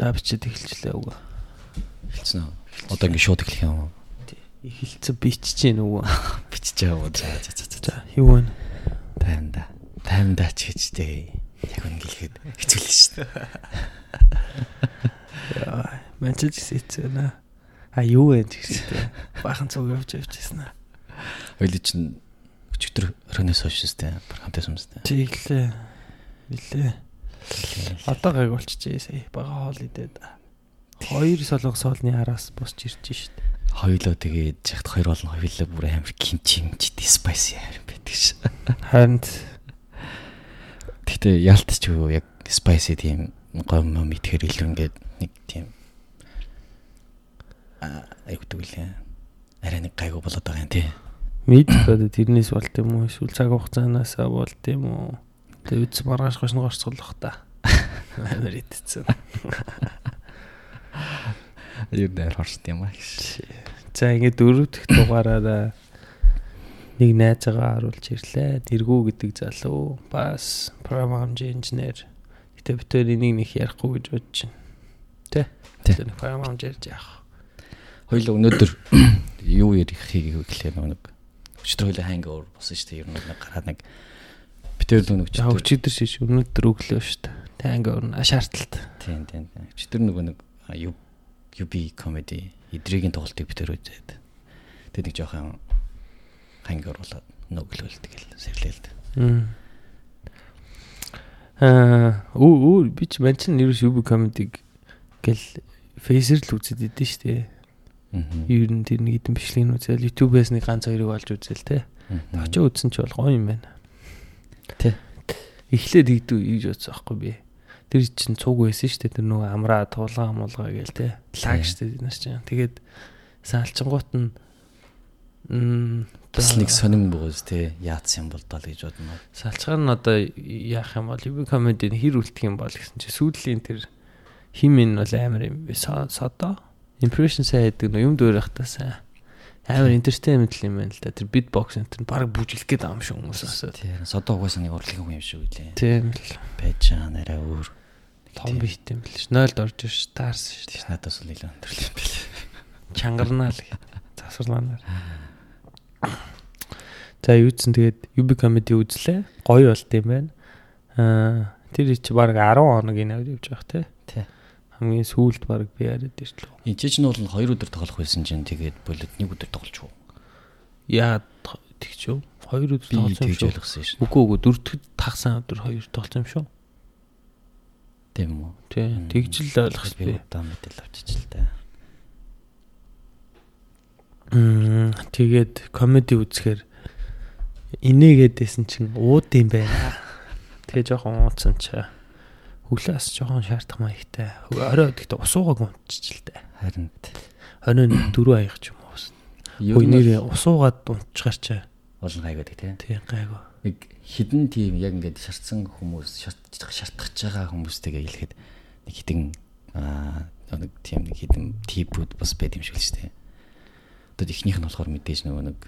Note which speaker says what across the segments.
Speaker 1: За бичээд эхэлчлээ үгүй.
Speaker 2: Хэлсэн үү? Одоо ингэ шууд эхлэх юм уу?
Speaker 1: Эхэлцэн бичиж гин үгүй.
Speaker 2: Байгаа уу? За за за.
Speaker 1: За юу вэ?
Speaker 2: Таймда. Таймда ч гэжтэй. Яг үнэ гэлэхэд хэцүүлэн шүү дээ.
Speaker 1: Яа, Манчестер Сити нэ. А юу вэ гэжтэй. Бахан цуг явж явжсэн аа.
Speaker 2: Ойлы чинь өчигдөр оройноос хойш шүү дээ. Хамтаас юмстай.
Speaker 1: Чиглээ. Билээ. Одоо гайг болчихжээ сая. Бага хоол идээд. Хоёр солонгос хоолны араас босч ирж шít.
Speaker 2: Хоёлоо тэгээд жахт хоёр болон хоёлоо бүр амар кимчи мчтэй спайси амар байдаг ш.
Speaker 1: Харин
Speaker 2: Гэтэ ялтч юу яг спайси тийм гом ном итгэхэр илүү ингээд нэг тийм аа айгуу үлээ. Арай нэг гайгүй болоод байгаа юм тий.
Speaker 1: мэдээд тэрнээс болт юм уу? Эсвэл цаг хугацаанаас болт юм уу? Тэгээ үз маргааш гошно горцголох та. Амар идсэн.
Speaker 2: Юу дээр хорст юм аа.
Speaker 1: За ингээд дөрөв дэх дугаараараа нэг найзаагаа харуулж ирлээ. Дэргүү гэдэг залуу бас програм инженер. Гэтэ бид тэр энийг нэг ярихгүй гэж бодож байна. Тэ?
Speaker 2: Тэ.
Speaker 1: Тэр програм инженер яах.
Speaker 2: Хоёул өнөөдөр юу ярихыг гэхлээр нэг өчтөр хоёул ханг өөр босон шүү дээ. Ер нь нэг гараад нэг битэр л нэг
Speaker 1: За өчигдөр шиш өнөөдөр өглөө шүү дээ. Танг өрнө шаардлагат.
Speaker 2: Тийм тийм. Өчтөр нөгөө нэг юу UB comedy эдрийн тоглолтыг битэр үзээд. Тэгээд нэг жоохон ханг оруулаад нөглөөл тэгэл сэрлээлд.
Speaker 1: Аа өө би ч мань чинь нэрс UB comedy гэл фейсер л үзээд идэв шүү дээ.
Speaker 2: Аа.
Speaker 1: Ер нь тэр нэг хэдэн бичлэгийг үзэл YouTube-ээс нэг ганц хоёрыг олж үзэл те. Очоо үзсэн ч бол гоё юм байна.
Speaker 2: Тэ.
Speaker 1: Эхлээд ийдүү ийж бодсон аахгүй би. Тэр чинь цуг байсан шүү дээ. Тэр нөгөө амраа туулга амуулга гээл те. Лаг шүү дээ нас чинь. Тэгээд салчингуут нь
Speaker 2: бас нэг сонин бууз те яатсан юм бол даа гэж бодно.
Speaker 1: салчгаар нь одоо яах юм бол UB comedy хэр үлдэх юм бол гэсэн чи сүүлийн тэр хим нь бол амар юм би содо impression сайн гэдэг нь юм дуурайх та сайн амар entertainment юм байна л да. Тэр beatbox энэ нь баг бүжиглэх гээд байгаа юм шиг хүмүүс асуу
Speaker 2: Тийм содоо угаасаа нэг урлагийн хүн юм шиг үлээ.
Speaker 1: тийм л.
Speaker 2: Байж байгаа нэрээ өөр.
Speaker 1: том бит юм бэл ш 0-д орж ш таарс ш
Speaker 2: Тийш надаас л илүү өндөрлөө юм бэл.
Speaker 1: чангарнаа л засварлаанаар за юуцсан тэгээд UB comedy үзлээ. Гоё болт юм байна. Аа тэр чи баг 10 хоног инээд явж байгаа те.
Speaker 2: Тий.
Speaker 1: Хамгийн сүүлд баг би яриад ирчлээ
Speaker 2: Энд чинь бол 2 өдөр тоглох байсан чинь тэгээд болоод 1 өдөр тоглож уу.
Speaker 1: яа тэгч юу хоёр өдөр
Speaker 2: Би
Speaker 1: тоглосон юм шүү үгүй үгүй дөрөвдөд тагсан өдөр хоёр тоглосон юм шүү
Speaker 2: Тийм үү.
Speaker 1: тий тэгж л ойлгох
Speaker 2: би
Speaker 1: би
Speaker 2: удаа мэдэл авчиж л та.
Speaker 1: Мм, тэгээд комеди үзэхээр инээгээдсэн чинь ууд юм байна. Тэгээ жоохон уудсан чи. Хүлээс жоохон шаардах маягтай. Орой гэхдээ усуугааг унтчих л дээ.
Speaker 2: Харин
Speaker 1: Орой нэг дөрөв аяг ч юм уу.
Speaker 2: нь
Speaker 1: нэрээ усуугаад унтчихар чи.
Speaker 2: олон гайгаад тий.
Speaker 1: Тий гайгүй.
Speaker 2: Нэг хідэн тийм яг ингээд шарцсан хүмүүс шат- шартахж байгаа хүмүүстэйгээ хэлэхэд нэг хідэн аа нэг тийм нэг хідэн типүүд бас байд юм шиг л шүү дээ. Одоо ихнийх нь болохоор мэдээж нөгөө нэг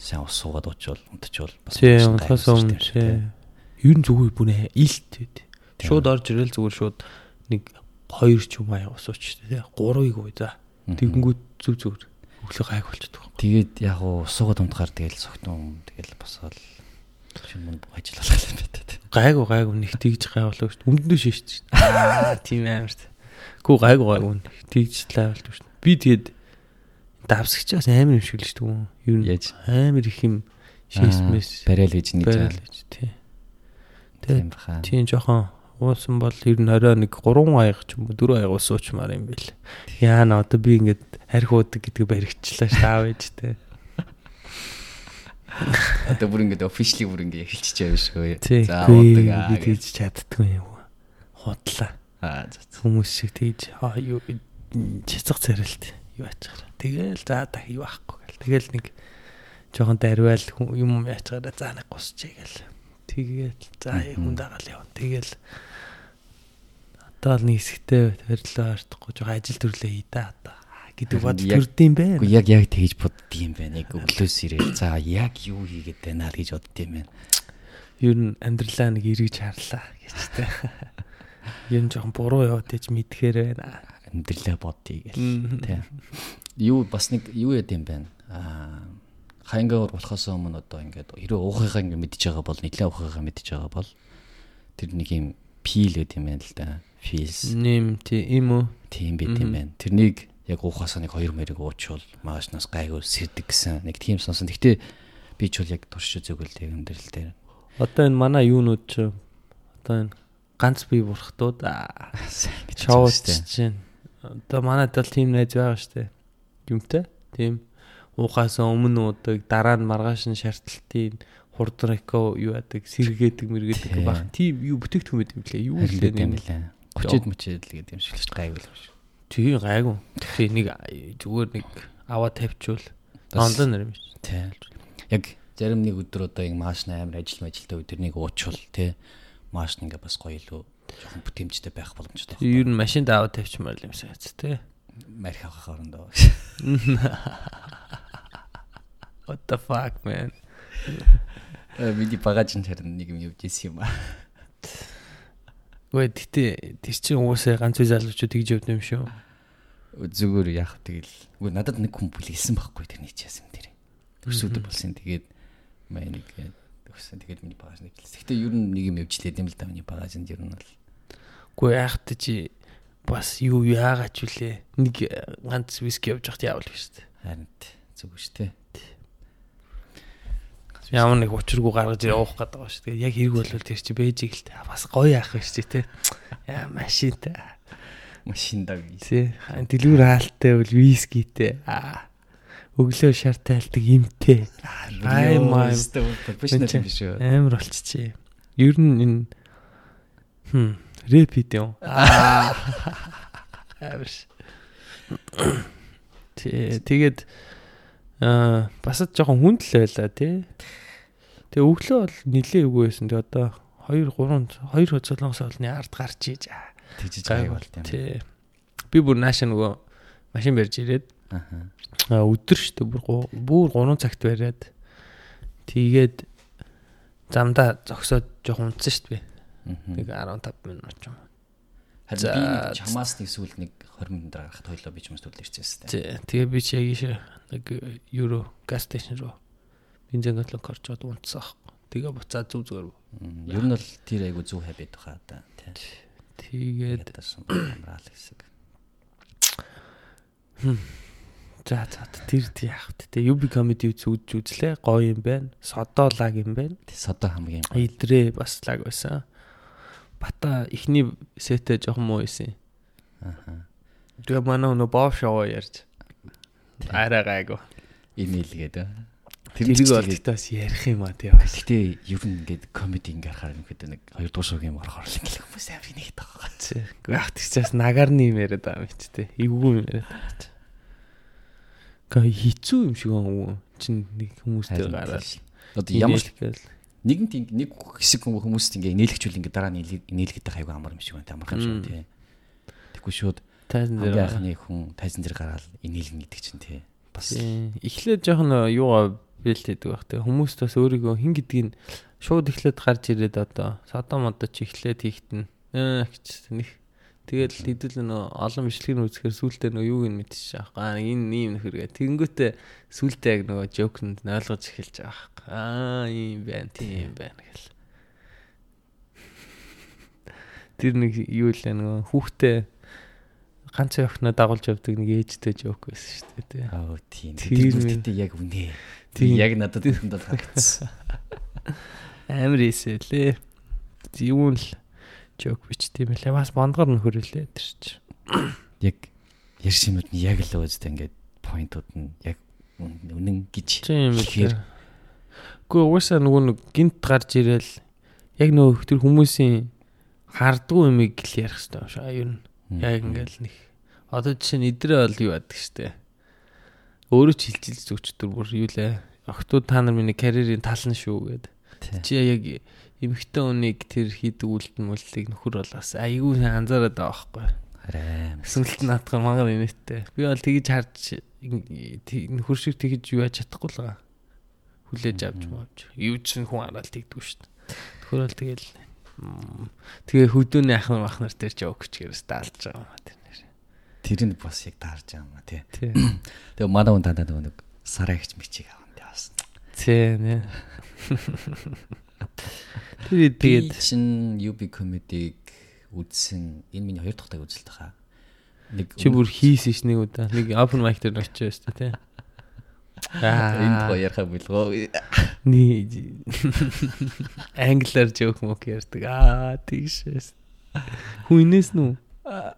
Speaker 2: сайн ус суугаад уучвал унтчихвал бас
Speaker 1: Тий унтахаас өмнө тий. Ер нь зүгээр бүнэ илт байд. Шууд орж ирэл зүгээр шууд нэг хоёр ч юм аяа усуучтэй тий. Гурвыг уу за. Тэгэнгүүт зүг зүгээр өглөө гайг болчихдог.
Speaker 2: Тэгээд яг уу суугаад унтахаар тэгэл согтун тэгэл босоод шинэ мөн ажиллалаа юм байна тий.
Speaker 1: Гайгүй гайгүй нэг тэгж гайвлаа шүү. Өмдөндөө шүү. Аа тийм амарт. Гүү гайгүй гайгүй нэг тэгж лайвлдаг шүү. Би тэгээд давсагчаас амар юм шиг л шүү. Юу
Speaker 2: Яаж?
Speaker 1: амар их юм шийсмэс
Speaker 2: барайл гэж нэг
Speaker 1: барайл
Speaker 2: жаа.
Speaker 1: гэж тий.
Speaker 2: Тийм баха.
Speaker 1: Тийм жоохон уусан бол ер нь орой нэг 3 аяг ч юм уу 4 аяг уусуучмаар юм бэл. Яана одоо би ингээд харьхуудаг гэдгийг баригчлаа ш аав ээжтэй.
Speaker 2: Одоо бүр ингээд officially бүр ингээд эхэлчихэж байгаа шүү. За
Speaker 1: би
Speaker 2: удаг аа. гэж.
Speaker 1: тэгж чаддгүй юм. Худлаа.
Speaker 2: Аа.
Speaker 1: Хүмүүс шиг тэгж аа юу чицэг царилт юу ачаар. Тэгэл за та юу ахгүй гэл. Тэгэл нэг жоохон дарвал юм ячаараа за нэг гусчээ гэл. Тэгэл за хүн дагаал яв. Тэгэл нэг хэсэгтэй барилаа артахгүй жоохон ажил төрлөө хий да одоо гэдэг бодол төрдөм бэ.
Speaker 2: Уу яг яг тэгж боддгийм байна. Яг өглөөс ирээ. За яг юу хийгээд байна л гэж боддгийм байна.
Speaker 1: Ер нь амьдралаа нэг эргэж харлаа гэжтэй. юм жоохон буруу яваад ич мэдхээр байна.
Speaker 2: амьдралаа бодъё гэл. Тий. Юу бас нэг юу яд юм байна. Аа хангавар болохоос өмнө одоо ингээд хэрэв уухыгаа ингээд мэдж байгаа бол нэлээ уухыгаа мэдж байгаа бол тэр нэг юм пил гэдэг юм байна л да. Feels
Speaker 1: Нэм тий им үү?
Speaker 2: тийм байт юм байна. Тэрнийг яг уухаас нэг хоёр мэрэг уучвал маашнаас гайгүй сэрдэг гэсэн нэг тийм сонсон. Гэхдээ би ч бол яг турш үзээгүй л тэг амьдрал дээр.
Speaker 1: Одоо энэ манай юунууд ч одоо энэ ганц бие бурхтууд шоуч чинь. Одоо манайд бол тийм найз байгаа штэ. Юмтай. Тийм уухаас өмнө удаг дараа нь маргааш нь шаардалтын хурдрако юу яадаг сэргээдэг мэргээдэг баг. Тийм юу бүтээгдэхүүн байт юм лээ. Юу лээ
Speaker 2: тийм
Speaker 1: нэг.
Speaker 2: билээ. 30-д мөчэд л гэдэг юм шиг л гайгүй л шүү.
Speaker 1: Тийм гайгүй. Тийм нэг зүгээр нэг аваа тавьчвал онлайн нэр юм шиг.
Speaker 2: Тий. Яг зарим нэг өдөр одоо ингэ маашны амар ажил мажилтай өдрнийг уучвал тий мааш нь ингээ бас гоё илүү жоохон бүтэмжтэй байх боломжтой байна.
Speaker 1: Ер нь машинд аваа тавьчмаар л юм шиг хэвчээ тий.
Speaker 2: Марих авах орондоо.
Speaker 1: What the fuck man.
Speaker 2: Миний багаж нь харин нэг юм явж исэн юм аа.
Speaker 1: Гүй гэтээ тэр чинь уусаа ганц үе залуучууд тэгж явд юм шүү.
Speaker 2: Зүгээр яах тэгэл. Үгүй надад нэг хүн бүлээсэн байхгүй тэр нэг чаас юм тэр. Төрсөд болсон тэгээд маа нэг төгсөн тэгээд миний багаж нэг хэлсэн. Гэтэ ер нь нэг юм явжлээд юм л да миний багаж нь ер нь бол.
Speaker 1: Гүй яахт чи бас юу яагаад ч үлээ. Нэг ганц виски явж хахт яавал биш үү.
Speaker 2: Харин зүг шүү дээ.
Speaker 1: Ямар нэг учиргүй гаргаж явах гэдэг байгаа шүү. Тэгээд яг хэрэг болвол тэр чи бэжиг л та бас гоё яах биш чи те. Яа машинтай.
Speaker 2: Машинда би.
Speaker 1: Тий. Дэлгүүр хаалттай бол вискитэй. Аа. Өглөө шар тайлдаг имтэй. Ай май.
Speaker 2: Профешнл юм биш үү?
Speaker 1: Амар болчихжээ. Ер нь энэ хм рэп хийдэг юм. Аа. Авш. Тэ тэгээд аа бас жоохон хүндэл байла тий. Тэгээ өглөө бол нилээ үгүй байсан. Тэгээ одоо 2 3 2 хөцөлөнгөөс олны ард гарч ийж.
Speaker 2: Тэгжиж
Speaker 1: гай
Speaker 2: гайг
Speaker 1: бол
Speaker 2: юм.
Speaker 1: тий. Би бүр наашаа нөгөө машин барьж ирээд аа, өдөр штэ бүр гу- бүр 3 цагт бариад тэгээд замдаа зогсоод жоохон унтсан би.
Speaker 2: Мгм.
Speaker 1: Нэг 15 минут ч юм.
Speaker 2: Харин би чамаас нэг сүүл нэг 20 минут дараа гарахад хоёлоо би ч юмс төлөө ирсэн юм.
Speaker 1: Тий. Тэгээ би чи яг ийш нэг евро газ стейшн руу бензин готлог орчоод унтсан аахгүй. Тэгээ буцаад зүг зүгээр.
Speaker 2: Ер нь бол тэр айгу зөв хабит баха да. Тий.
Speaker 1: Тэгээд
Speaker 2: амраал хэсэг.
Speaker 1: за за тэр яах вэ? Тэгээ UB comedy үз үзлээ. Гоё юм байна. Содоо лаг юм байна.
Speaker 2: Содо хамгийн гоё.
Speaker 1: Идрээ бас лаг байсан. Бата ихний сетэ жоохон муу байсан.
Speaker 2: Аха.
Speaker 1: Тэгээ манай нөө боо шоу ярьж арай гайгүй.
Speaker 2: Имейл гэдэг.
Speaker 1: Тэрийг бол бас ярих юм а тий. бас.
Speaker 2: Гэхдээ ер нь ингээд комеди ингээд харахаар юм гэдэг нэг хоёр дахь шоугийн орохоор л ингээд хүмүүс амар нэг таагаа.
Speaker 1: Тий. Гэхдээ яг тэгчээс нагарны юм яриад байгаа юм чи тий. Эвгүй юм яриад байгаа чи. Гэ хизүү юм шиг юм. Чин нэг хүмүүстэй гараад.
Speaker 2: Одоо ямар ч нэгэнт ин- нэг хэсэг хүмүүс хүмүүст ингээд нээлгчүүл ингээд дараа нь нээлгэдэг хайгуу амар юм шиг байна. Амархан юм шиг тий. Тэгэхгүй шууд
Speaker 1: Тайзан дээр.
Speaker 2: анхны хүн тайзан дээр гараад инээлгэн гэдэг чинь тий. Бас.
Speaker 1: Эхлээд жоохон юугаа бэлтээдэг байх. Тэгээ хүмүүс бас өөрийгөө хин гэдгийг шууд эхлээд гарч ирээд одоо содо модо ч эхлээд хийхтэн. Аа гэж нэг Тэгэл хэдүүл нөө олон бичлэгийг үзэхээр сүултээ нөө юуг нь мэдчихэж байгаа. Аа энэ ийм нөхөргээ. Тэнгүүтээ сүултээ яг нөгөө жокнд нь ойлгож эхэлж байгаа. Аа ийм байна, тийм байна гэл. Тэр нэг юу л нөгөө хүүхдээ ганц охиноо дагуулж явдаг нэг ээжтэй жок байсан шүү дээ тий.
Speaker 2: аа тийм.
Speaker 1: Тэр
Speaker 2: бүртээ яг үнэ.
Speaker 1: Тийм.
Speaker 2: Тийм яг надад үүнд бол харагдсан.
Speaker 1: Амар эсэлээ. Юу л жок бичт юм лээ. Бас бондгор нөхөр үлээ тэр чи.
Speaker 2: Яг ярьж юмуд нь яг л өөстэй ингээд поинтууд нь яг үн- үнэн гэж
Speaker 1: Тийм
Speaker 2: хэлэхээр.
Speaker 1: Гэхдээ угаасаа нөгөө нэг гинт гарч ирээл яг нөгөө тэр хүмүүсийн хардгуу юмыг л ярих хэрэгтэй юм шиг. Аюу нь яг ингээл нэг одоо жишээ нь идрээ бол юу яадаг штэ. Өөрөө ч хилжилж зүгчдөр бүр юу лээ. Охтууд та нар миний карьерийн тал нь шүү гэд. Чи яг эмэгтэй хүнийг тэр хийдэг үлдэн мүллийг нөхөр болоос айгүй сайн анзаараад байгаа байхгүй.
Speaker 2: арай
Speaker 1: Сүнэлт наадах мангар инээдтэй. Би бол тэгж харж нөхөр шиг тэгж юу яаж чадахгүй л байгаа. Хүлээж авч маавч. Юу ч хүн хараад тэгдэггүй дээ. Нөхөр бол тэгэл Тэгээ хөдөөний ахнар махнар дээр жоок чигээс даалж байгаа юм аа тэр нэр.
Speaker 2: Тэр нь бас яг таарж байгаа юм а тий. Тэгээ манай хүн дандаа нэг сараа ихч мичиг аван тий бас.
Speaker 1: Тий нэ.
Speaker 2: Би
Speaker 1: тэгээд
Speaker 2: чин UB comedy-г үзсэн. Энэ миний хоёр дахь удаа үзэлт хаа. Нэг
Speaker 1: чи бүр хийсэн ш нэг удаа. Нэг open mic дээр очиж байсан тий.
Speaker 2: Энэ
Speaker 1: Аа.
Speaker 2: гоо ярих билгөө.
Speaker 1: Ни англиар жоок мок ярьдаг. Аа тийшээс. Хүн инээс нү.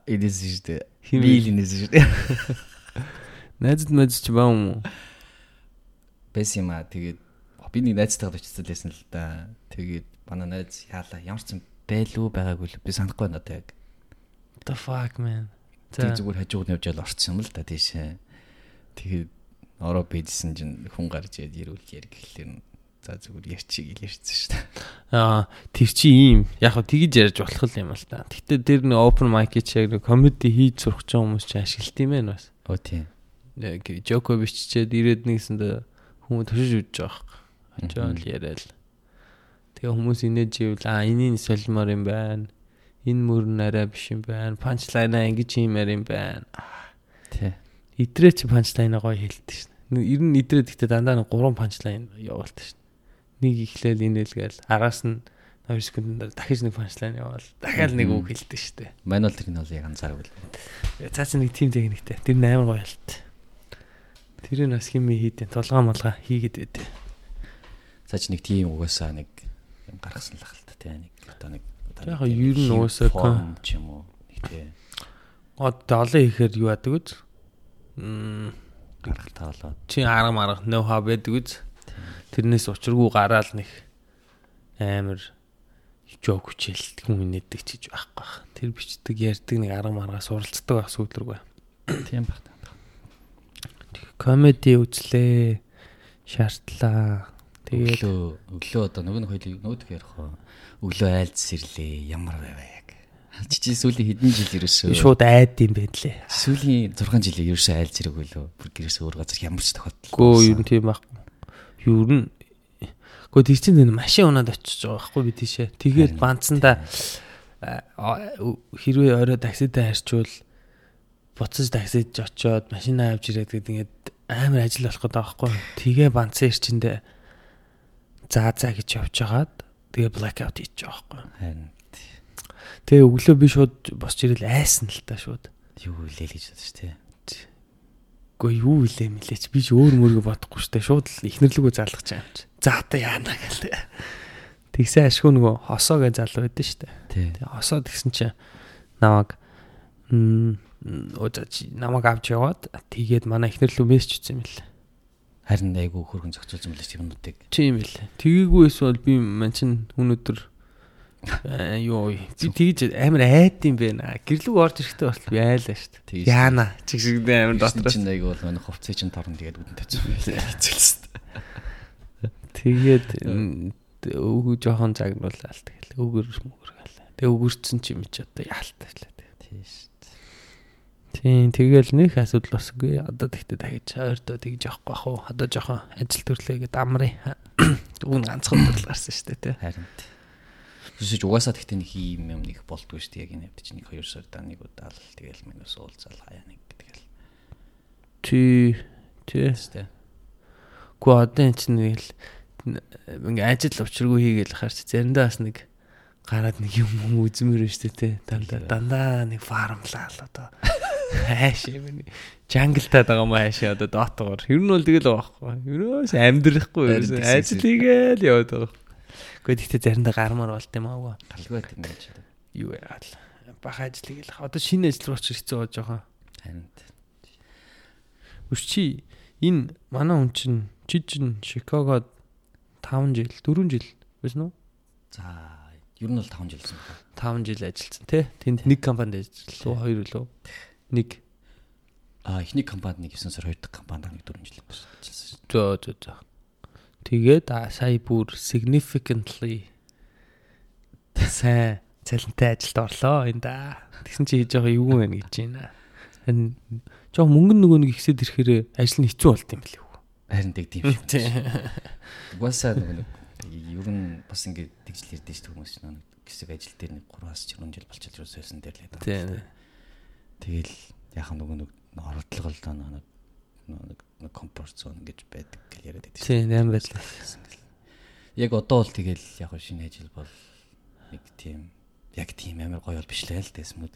Speaker 2: Энэс шүү дээ.
Speaker 1: Хин
Speaker 2: Би л энэс шүү дээ.
Speaker 1: Найзад мэдж ч баа юм уу?
Speaker 2: Бэс юм аа. Тэгээд би нэг найзтайгаа очсон лээсэн л да. Тэгээд манай найз яалаа ямар ч юм байлгүй байгаагүй л би санахгүй байна одоо яг.
Speaker 1: The fuck man.
Speaker 2: Тэг
Speaker 1: За.
Speaker 2: зүгээр хажууд нь явж ял орцсон юм л да тийшээ. Тэгээд ороо бийдсэн чинь хүн гарч ирээд ирүүл ярь гэхлээр нь за зүгээр ярьчих ярьсан шүү дээ.
Speaker 1: Аа тэр чи ийм яг хөө тэгж ярьж болох юм л та. Гэтэ тэр нэг open mic чи яг нэг comedy хийж сурах ч хүмүүс чи ашиглт юм байна бас.
Speaker 2: Оо тийм.
Speaker 1: Яг жоко биччихэд ирээд нэгсэнд хүмүүс төшөж үдж байгаа. Очоод яриад. Тэгээ хүмүүс инээж ивэл аа энийг солимоор юм байна. Энэ мөрн арай биш юм байна. Панчлайнаа ингэж хиймээр юм байна.
Speaker 2: Тий.
Speaker 1: Идрээ чи панчлайнаа гоё хэлдэг шин. Нэг ер нь идрээ гэхдээ дандаа нэг гурван панчлайн явуулдаг шин. Нэг ихлээл инээлгээл араас нь 2 секундын дараа дахиж нэг панчлайн явуул. Дахиад нэг үг хэлдэг штэ.
Speaker 2: Манайд тэр нь бол яг анзааргүй л.
Speaker 1: Цаа чи нэг тим техниктэй. Тэр нь амар гоё ялт. Тэр нь бас хими хийдэн тулгаа малга хийгээд байдэ.
Speaker 2: За чи нэг тийм угаасаа нэг юм гаргасан л ахalta тий нэг одоо нэг одоо
Speaker 1: Яг ер нь угаасаа
Speaker 2: юм уу тий
Speaker 1: Од олон ихээр юу яадаг үз? Мм
Speaker 2: гаргалтаа болоод
Speaker 1: чи арга марга know how байдаг үз? Тэрнээс учиргүй гараал нэг амар жок хүчээлт хүн инээдэг чиж байхгүй бах. Тэр бичдэг ярьдаг нэг арга марга суралцдаг байх сүүлрэг бай.
Speaker 2: тийм баг.
Speaker 1: Комеди үзлээ. Шаардлаа. Тэгээд
Speaker 2: Өглөө өглөө одоо нөгөө нэг хоёул нөгөөх ярих. Өглөө айлз ирлээ. Ямар байваа Чичи сүүлийн хэдэн жил ерөөсөө
Speaker 1: шууд айд юм байна лээ.
Speaker 2: сүүлийн 6 жилийн ерөөсөө айлз ирээгүй лөө. Бүр гэрээс өөр газар ямар ч тохиолдол.
Speaker 1: Гөө ер нь тийм байхгүй. Ер нь Гөө чинь нэг машин унаад очиж байгаа байхгүй би тийшээ. Тэгээд
Speaker 2: Харин
Speaker 1: банцсандаа а, хэрвээ орой таксидаа харьчвал буцаж таксид очоод машинаа авч ирээд гээд ингээд амар ажил болох гэдэг байхгүй. Тэгээ банцсан ирчэндээ заа заа гэж явж хагаад тэгээ blackout хийж байгаа байхгүй.
Speaker 2: Харин
Speaker 1: Тэгээ өглөө би шууд босч ирэл айсан л та шууд.
Speaker 2: юу илээ л гэж бодож тий.
Speaker 1: Гэхдээ юу илээ мэлээч би ч өөр мөргө бодохгүй штэ шууд л ихнэрлэгөө залгах юм чи. За та яана гэл. Тэгсэн ашгүй нөгөө хосоо гэж залуу байдсан штэ.
Speaker 2: Тий.
Speaker 1: Тэгээ хосоо тэгсэн чи намайг м өөч намайг авч яваад тэгээд манай ихнэрлүү мессеж ütсэн юм л.
Speaker 2: Харин айгүй хөргөн зохицуулсан мөлий юмнуудыг.
Speaker 1: Тийм л. Тэгээгүй эсвэл би мань чин өнөөдөр юу вэ? би тэгж амар айд юм байна. Гэрлүүг орж ирэхдээ бол би айлаа штэ.
Speaker 2: Тэгж.
Speaker 1: Яана чиг шигдээ амар дотроос.
Speaker 2: Чинь айгүй бол манай хувцсыг чинь торн тэгээд үдэн тавьсан байлаа. Хэцүүлсэн.
Speaker 1: Тэгээд өвгөө жоохон загнуулаад тэгэл өгөр мөгөр гал. Тэг өгөрцөн чи юм чи одоо яалтаа л тэгээ.
Speaker 2: Тийш.
Speaker 1: Тийм тэгэл нэг асуудал босгүй. Одоо тэгтээ дахиж ойрдоо тэгж явахгүй бах уу? Одоо жоохон ажил төрлөө гэдэг амрын. Үн ганцхан төрөл гарсан шүү дээ тий.
Speaker 2: Харин. Тэсэж угаасаа тэгтээ нэг юм юм нэг болдгоо шүү дээ. Яг энэ хэвд чинь нэг хоёр сар даа нэг удаал тэгэл минус уулзаал хаяа нэг тэгэл.
Speaker 1: Тий. Тий.
Speaker 2: Тэстэй.
Speaker 1: Гү одоо эн чинь нэг л ингээ ажил учиргүй хийгээл хаар чи заримдаа бас нэг гараад нэг юм юм үзмэр шүү дээ тий. Дандаа дандаа нэг фармлаа л одоо. Хайш юм. Джанглтаад байгаа юм хайшаа одоо доотогоор. Ер нь бол тэгэл байгаа байхгүй. Ерөөс амьдрахгүй ерөөс ажил хийгээл яваад байгаа. Гэхдээ тэгтээ заримдаа гармаар болт юм аа.
Speaker 2: Галгүй байт юм гэж.
Speaker 1: Юу яагаад л бах ажил хийгээл. Одоо шинэ ажил руу очиж хэцүү болж байгаа.
Speaker 2: Харин.
Speaker 1: Өччи энэ манай хүн чинь чи чинь Чикагод 5 жил 4 жил байсан уу?
Speaker 2: За, ер нь бол 5 жил гэсэн байна.
Speaker 1: 5 жил ажилласан тий. Тэнд нэг компанид ажилласан уу? Хоёр лөө? Нэг.
Speaker 2: А эхний компанид нэг 9 сар хоёр дахь компанид нэг 4 жил ажилласан.
Speaker 1: Зөө зөө зөө. Тэгээд сая бүр significantly сайн цалинтай ажилд орлоо энэ да. Тэгсэн чи хийж байгаа юу вэ гэж байна. Харин жоо мөнгө нөгөө нэг ихсэд ирэхээр ажил нь хэцүү болт юм билээ.
Speaker 2: Харин тэг тийм шүү. Угаасаа нөгөө нэг ер нь бас ингээд тэгжл ярьдэн шүү хүмүүс чинь нэг хэсэг ажил дээр нэг 3-аас 4 жил болчихлоо хэлсэн дээр л байдаг. Тэгэл яхан нөгөө нэг ордлогол доо нэг нэг нэг комфорт зон гэж байдаг гэж яриад байдаг.
Speaker 1: Тийм амар байлаа.
Speaker 2: Яг одоо бол тэгэл яг шинэ ажил бол нэг тийм яг тийм амар гоё бол биш л л дэсмүүд.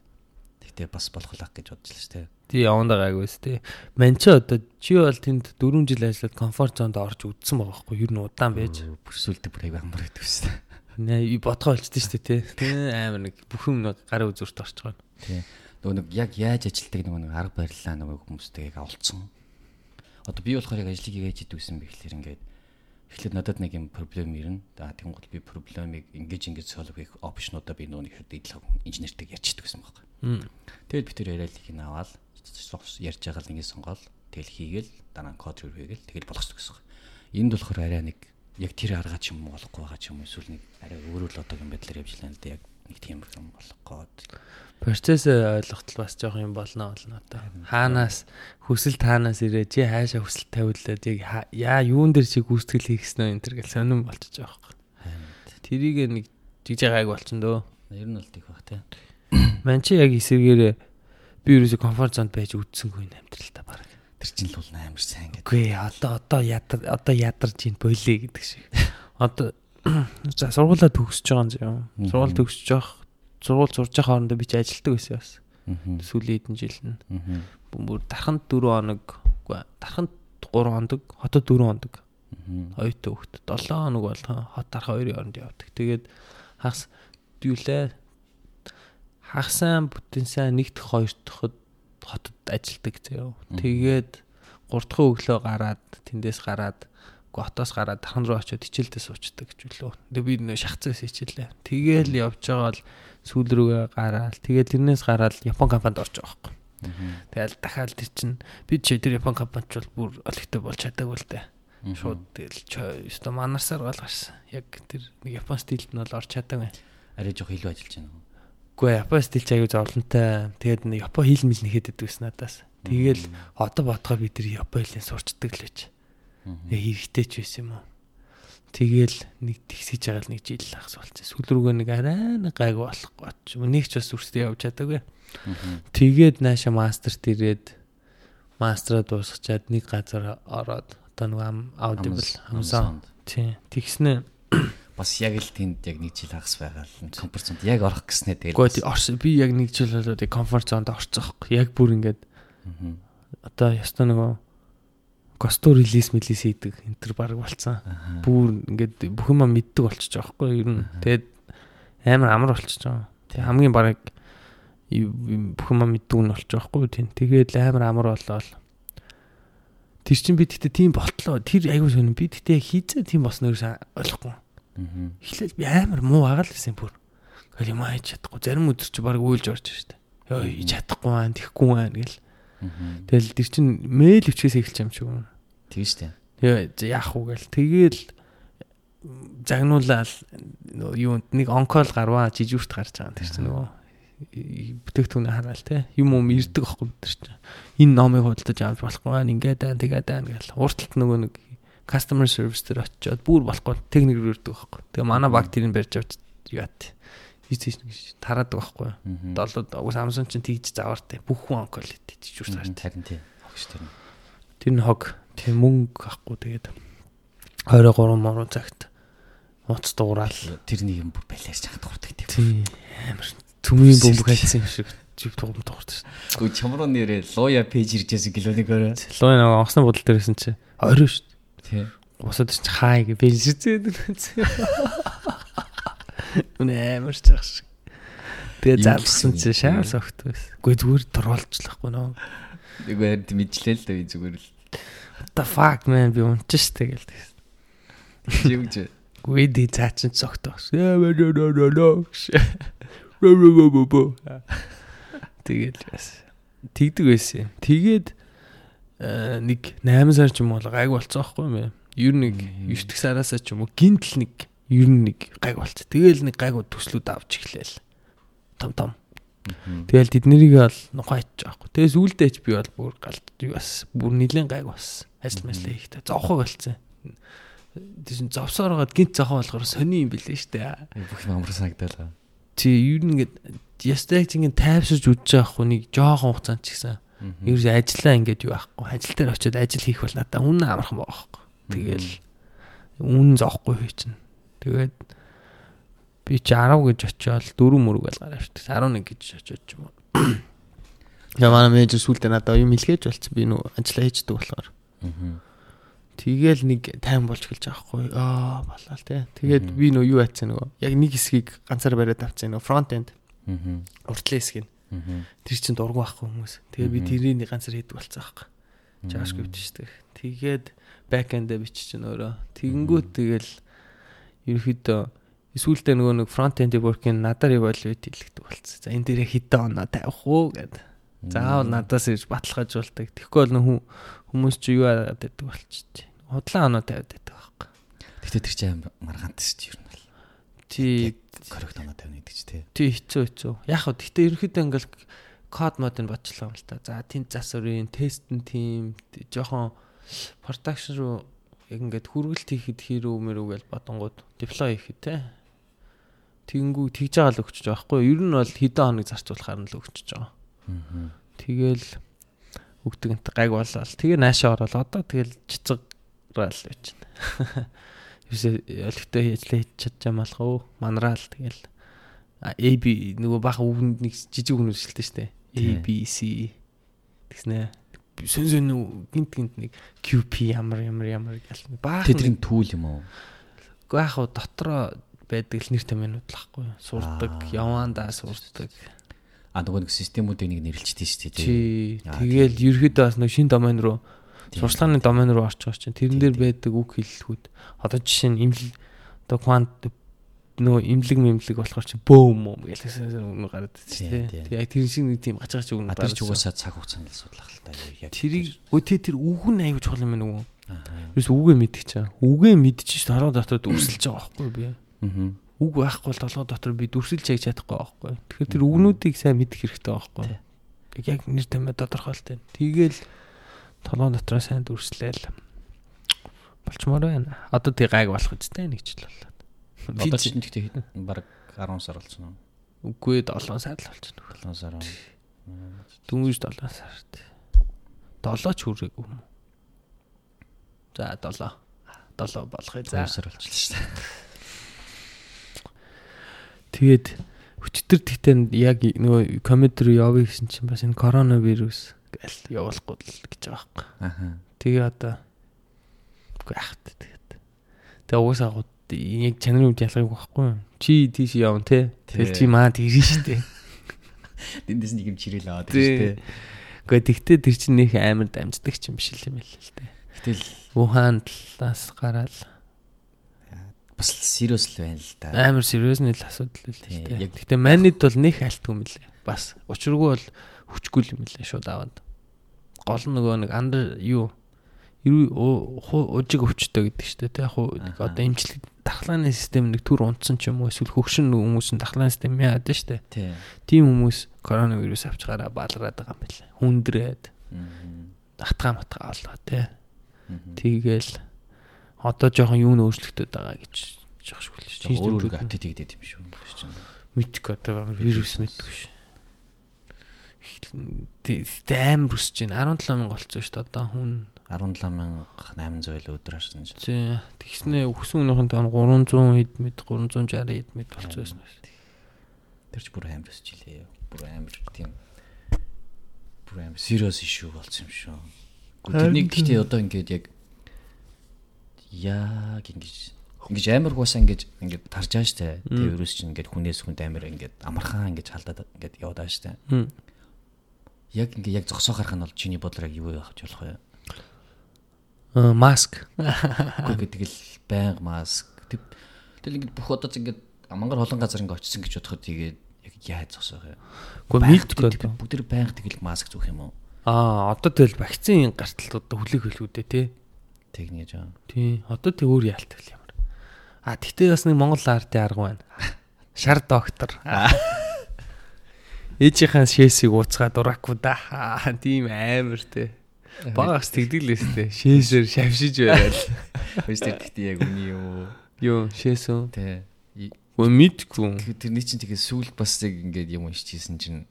Speaker 2: Тэгтээ бас болох лах гэж бодож л шүү дээ.
Speaker 1: Тий явандаа гайгүйс тий. Ман чи одоо чи бол тэнд 4 жил ажиллаад комфорт зонд орж үдсэн байгаа байхгүй юу? Ер нь удаан байж.
Speaker 2: Бүрсүүлдэг бүр аяг амар гэдэг шүү дээ.
Speaker 1: Нэ бодгоо болчихдээ шүү дээ тий. Тий амар нэг бүх юм нэг гарын үзүүрт орж байгаа.
Speaker 2: Тий. Нөгөө нэг яг яаж ажилтдаг нөгөө нэг арга барилаа нөгөө хүмүүстэй яг олцсон. Одоо би болохоор яг ажлыг яаж хийдэг гэсэн бэ гэхэлэр ингээд эхлээд надад нэг юм проблем ирнэ. За тэгвэл би проблемыг ингэж ингэж солив хийх опшнуудаа би нөгөө нэг хөдөлгөөн инженертэй ярьчихдаг гэсэн байхгүй. Тэгэл би тэр яриалыг ин аваад ярьж байгаа л ингэ сонгоол тэгэл хийгээл дараа нь код руу хийгээл тэгэл болгочихсон гэсэн. Энд болохоор арай нэг яг тэр арга ч юм уу болохгүй байгаа ч юм эсвэл нэг арай өөрөө л одоогийн байдлаар явж лээ л да яг нэг тийм юм болох гээд
Speaker 1: Процесс ойлгохтол бас жоох юм болно болно одоо. Хаанаас хүсэл таанаас ирээ чи хаашаа хүсэл тавиулаад яг яа юун дээр чи гүйцэтгэл хийхснэ энэ төр гэл сонирн болчих жоох. Тэрийг нэг жиж байгааг болчихно дөө.
Speaker 2: Ер нь бол тийх бах тий.
Speaker 1: Ман чи яг эсэргээрээ би ерөөсө комфорт зонд байж үдсэнгүй юм амьдрал та баг.
Speaker 2: Тэр чинь л бол амар сайн гэдэг.
Speaker 1: Үгүй одоо одоо ядар одоо ядарч ин болээ гэдэг шиг. Одоо за сургуулаа төгсөж байгаа юм. Сургууль төгсөж байгаа сургууль сурж байгаа хоорондоо би ч ажилтдаг байсан бас. Сүүлийн хэдэн жил нь. Бүр дарханд 4 хоног, үгүй дарханд 3 хоног, хотод 4 хоног. Хоёртой хөвгт 7 хоног бол хот дарах хоёрын хооронд явдаг. Тэгээд хагас юулээ хагасан бүтэн сайн нэг дэх хоёр дахад хотод ажилдаг зөө. Тэгээд 3 дахь өглөө гараад тэндээс гараад готоос гараад дархан руу очиод хичээлдээ суучдаг гэж үлээ. Тэгээ би нөө шахацаас хичээлээ. Тэгээл явж байгаа бол сүүл рүүгээ гараад тэгээд тэрнээс гараад Япон компанид орж байгаа байхгүй. Тэгэл дахиад тэр чинь би ч тэр Япон компанич бол бүр олигтой болж чадаагүй л дээ. Шууд тэгэл өстө манарсаар гал гарсан. Яг тэр нэг Япон стилд нь бол орж чадаагүй.
Speaker 2: Арай жоох илүү ажиллаж байна?
Speaker 1: Үгүй Япон стилч аягүй зовлонтой. Тэгээд нэг Япон хэл мэл нэхэд идвэс надаас. Тэгэл одоо ботгоо би тэр Япон хэлийг сурчдаг л байж. Хэрэгтэй ч байсан юм уу? Тэгэл нэг тэгсэж байгаа л нэг жил ахс болчихсон. Сүүл рүүгээ нэг арай нэг гайг болохгүй ч юм. Нэг ч бас үрстэй явж чадаагүй. Тэгээд нааша мастерт ирээд мастраа дуусгачаад нэг газар ороод одоо нэг аудибл Amazon тий тэгснэ
Speaker 2: бас яг л тэнд яг нэг жил хагас байгаа л комфорт зонд яг орох гэснээр тэгэл
Speaker 1: Гэхдээ орс би яг нэг жил болоод комфорт зонд орцсон байхгүй яг бүр ингээд одоо яста нөгөө костюм релиз мэлис хийдэг энэ төр баг болцсон. Бүр ингээд бүх юм мэддэг болчихж байгаа байхгүй юу? Тэгээд амар амар болчихж байгаа. Тэг хамгийн баг бүх юм мэддэг нь болчих жоохгүй тийм. Тэгээд амар амар болоод Тэр чин би тэгтээ тийм болтлоо. Тэр аягүй сонь би тэгтээ хийзээ тийм босноо ойлгохгүй. Эхлээл би амар муу агаал гэсэн бүр. Гэл юм аа чадахгүй. Зарим өдөр чи баг үйлж орж штэ. Йоо чадахгүй аа тэхгүй аа гэл. Тэгэл тэр чин мэйл өвчгээс эхэлж юм шиг юм.
Speaker 2: Тийм штэ.
Speaker 1: Тэгээ яах вэ гэл. Тэгээл загнуулаад юу нэг онкол гарваа жижигүрт гарч байгаа тэр чин нөгөө бүтээгдэхүүнээ хараал те. Юм юм ирдэг аахгүй бид чинь. Энэ номыг худалдаж авч болохгүй аа ингээд аа тэгээд аа гэл. Урталт нөгөө нэг customer service дээр очиод бүр болохгүй. Техник ирдэг аахгүй. Тэгээ манай баг тэрийг барьж авч яат хийж гэж тараадаг аахгүй долоод Samsung чинь тэгж заваартай бүх хүн онкол хийж үрс
Speaker 2: харин харин тий. Хогш тэр
Speaker 1: тэр нь хог. Тийм мөнгө ахгүй тэгээд 23 мөрөө цагт уц дуурал.
Speaker 2: Тэр нэг юм балиарч хат гурдаг
Speaker 1: тийм. Амар Түмийн бөмбөг хайсан юм шиг жив тугам тугарч шин.
Speaker 2: Гү чамруу нэрээ лоя пэйж иржсэн гэлөөнийг өөрөө.
Speaker 1: Лоя нэг онгоцны бодол дээрсэн чи. Орой шүү
Speaker 2: дээ. Тий.
Speaker 1: Усад чи хай гэ бэлжсэн. Амар шиг. Тэгээ залгсан чи шаар согт байсан. Гүй зүгээр дурвалжлахгүй нөө.
Speaker 2: Нэг байр мэдчлээ л дээ зүгээр л.
Speaker 1: What the fuck man би унчих штэ гэл.
Speaker 2: Жигж.
Speaker 1: Гүй ди цаачин цогтоо. Тэгээд бас тэгдэг байсан. Тэгээд нэг 8 сар ч юм уу гайг болцсон байхгүй юм. Ер нэг 9 дэх сараас ч юм уу гинтл нэг ер нь нэг гайг болц. Тэгэл нэг гайг төслүүд авч эхлээл. Том том. Тэгэл тэднэрийг бол нухайч байхгүй. Тэгээс үлдээч би бол бүр галт бас бүр нэлийн гайг бас ажил мэслээ хийхдээ зовхог болцсон. Тэсэн зовсоор гаад гинт зохоо болохоор сони юм билээ штэ.
Speaker 2: Бүх юм амар санагдал.
Speaker 1: тий ер нь ингээд ястай чинь тайвширж байгаа хөө нэг жоохон хугацаанд ч гэсэн ер нь ажиллаа ингээд юу аахгүй ажил дээр очиод ажил хийх бол надаа үнэн амархан байгаа байхгүй тэгэл үнэн зоохгүй хий чинь тэгээд би чи 10 гэж очиод 4 мөрөг шүү дээ 11 гэж очиод ч юм уу яа манай менежер сүулдэ надад юм хэлгээж болцсон би нөө ажиллаа хийждэг болохоор Тэгэл нэг тайм болж эхэлж байгаа хгүй. Аа болоо тий. Тэгээд би нөө юу яатсан нөгөө яг нэг хэсгийг ганцаар бариад авчихсан нөгөө фронт энд. Аа. Уртлын хэсгийг. Аа. Тэр чинь дургу байхгүй хүмүүс. Тэгээ би тэрийг ганцаар хийдэг болцсон байхгүй. JavaScript шүү дээ. Тэгээд back end-ээ бичиж чинь өөрөө. Тэгэнгүүт тэгэл ерөөхдөө сүүлдээ нөгөө нэг front end work-ийн надаар evaluate хийлгдэг болцсон. За энэ дээрээ хэдэн оноо тавих уу гэдэг. Заавал надаас ирж баталгаажуулдаг. Тэгэхгүй бол хүмүүс чи юу яагаад гэдэг болчих худлаа оноо тавиад байдаг байхгүй.
Speaker 2: Гэтэ тэр чинь маргаант шүү дээ ер нь бол.
Speaker 1: Тий
Speaker 2: коррект оноо тавина гэдэг чи тий.
Speaker 1: Тий хэцүү хэцүү. Яг хөө гэтэ ерөөхдөө ингээл код модыг бочлоо юм л та. За тэнд засварын тест нь тийм жоохон production руу яг ингээд хүргэлт хийхэд хэрүү мэрүү гэж бодонгууд deploy хийхэд те. Тэнгүү тэгж байгаа л өгчөж байгаа байхгүй. Ер нь бол хэдэн хоног зарцуулахаар нь л өгчөж байгаа. Тэгэл өгдөг энт гайг болоо. Тэгээ наашаа ороод одоо тэгэл цэцэг раал байж байна. Юусе өлтөө ажиллаа хийж чадж байгаа малах уу? Манраал тэгэл AB нөгөө бага үгэнд нэг жижиг үгнүүд шилдэг штэ. A B C тэгснэ. Сөн сөн гинт гинт нэг QP ямар ямар ямар гэл баах.
Speaker 2: Тэдний түүл юм уу?
Speaker 1: Уу яг хуу дотроо байдаг л нэр томьёонууд л ахгүй сурдаг, явандаа сурдаг.
Speaker 2: А нөгөө нэг системүүдийг нэг нэрлэлчтэй шүү дээ.
Speaker 1: Тий. Тэгэл ерөөдөө бас нэг шин домен руу Сурчлагын домен руу орчих чинь тэрэн дээр байдаг үг хэллэгүүд одоо жишээ нь имлэг одоо квант нөгөө имлэг мэмлэг болохоор чи бөөм юм гэлээсээ гараад тийм тийм яг тэр шиг нэг тийм гацгаач үг
Speaker 2: надад ч угаасаа цаг хугацаанд судлах л та.
Speaker 1: Яг тэрийг өө тэр үг нь аягүй чухал юм байна уу Юус үгээ мэдчих чаа үгээ мэдчих ш толгой дотор дүрсэлж байгаа байхгүй би. Аа үг байхгүй бол толгой дотор би дүрсэлж яж чадахгүй байхгүй. Тэгэхээр тэр үгнүүдийг сайн мэдэх хэрэгтэй байхгүй. Яг нэр томьёо тодорхойлт байна. Тэгээл толгойн дотроо сайн дүрслээл болчмоор байна. Одоо тий гайг болох үстэй нэг жил боллоо.
Speaker 2: Одоо тэгтээ хэдэн баг 10 сар болсон
Speaker 1: уу? Үгүй 7 сар л болчихно.
Speaker 2: 7 сар.
Speaker 1: Дөнгөж 7 сард. 7 ч хүрээгүй юм. За 7. 7 болохыг
Speaker 2: за. 2 сар болчихлоо шүү дээ.
Speaker 1: Тэгээд өчтөр тэгтээ яг нөгөө коммент руу явъя гэсэн чинь бас энэ коронавирус гэл явуулахгүй л гэж байгаа байхгүй. Аа. Тэгээ одоо үгүй яах вэ тэгээд. Тэгээ угаасаа яг чанарын үед ялгаагүй байхгүй? Чи тийш явна те. Тэгэл чи маа тийш штэ.
Speaker 2: Тэндээс нэг юм чирэл аваад штэ.
Speaker 1: Гэхдээ тэгтээ тэр чинь нөх амар дамждаг ч юм биш юм л л те.
Speaker 2: Гэтэл
Speaker 1: Ухаан талаас гараад
Speaker 2: бас serious л байна л да.
Speaker 1: Амар serious нь л асуудал л тийм. Яг гэхдээ манид бол нэх альтгүй юм лээ. Бас учиргүй бол хүчгүй юм лээ шууд аваад. Гол нөгөө нэг андер юу ужиг өвчтэй гэдэг чинь тэ яг одоо имчилэг дахлааны систем нэг төр унтсан ч юм уу эсвэл хөгшин хүмүүс нь дахлааны систем яад нь штэ. Тийм хүмүүс коронавирус авчгаараа балраад байгаа юм байна. Хүндрээд. Атгаа матгаа олгоо тэ. Тэгээл одоо жоохон юу нөөцлөгдөд байгаа гэж жоох шиг л
Speaker 2: чинь. Өөрөө апдейт хийгээд юм шүү.
Speaker 1: Мэдгүй одоо вирус мэдгүй шүү амар өсөж байна. 17000 болцсон шүү дээ одоо хүн
Speaker 2: 17800 л өдөр харсан
Speaker 1: шүү. Тий. Тэгснээ өсөн өнөөхөн тань 300 хэд мэд 360 хэд мэд болцсон байсан.
Speaker 2: Тэр ч бүр амар өсөж илээ. Бүр амар тийм бүр амар serious issue болсон юм шүү. Тэрнийг гэхдээ одоо ингээд яг яг ингэж ингэж амар хуусаа ингэж ингэж тарж байгаа штэ. Тэгээ вирус чинь ингэж хүнээс хүнд амар ингэж амархан ингэж халдаад ингэж яваад байгаа штэ яг ингээ яг зогсоо гарах нь бол чиний бодлоор яг юу явах болох вэ?
Speaker 1: Аа маск.
Speaker 2: Гэхдээ тэгэл байнга маск. Тэгэл ингээ бүх одоо ингээ мангар холон газар ингээ очисон гэж бодоход тэгээд яг яаж зогсоох вэ?
Speaker 1: Гэхдээ мэдгүй
Speaker 2: бүгд тэр байнга тэгэл маск зүүх юм уу?
Speaker 1: Аа одоо тэгэл вакцины гартал одоо хүлээх хэлгүүдээ тий.
Speaker 2: Тэг нэгж аа.
Speaker 1: Тий. Одоо тэг өөр яалтал ямар. А тэгтээ бас нэг Монгол ардын арга байна. Шар доктор. Ээжийнхээ шээсийг ууцгаад ураагүй да. Тийм амар те. Багаас өстэй. Шээсээр шавшиж байвал.
Speaker 2: Өстэй тэгтээ яг үний юу.
Speaker 1: Юу шээсөө.
Speaker 2: Тэ.
Speaker 1: Үгүй мэдгүй.
Speaker 2: тэрний чинь тэгээ сүүл бас яг ингээд юм уншижсэн чинь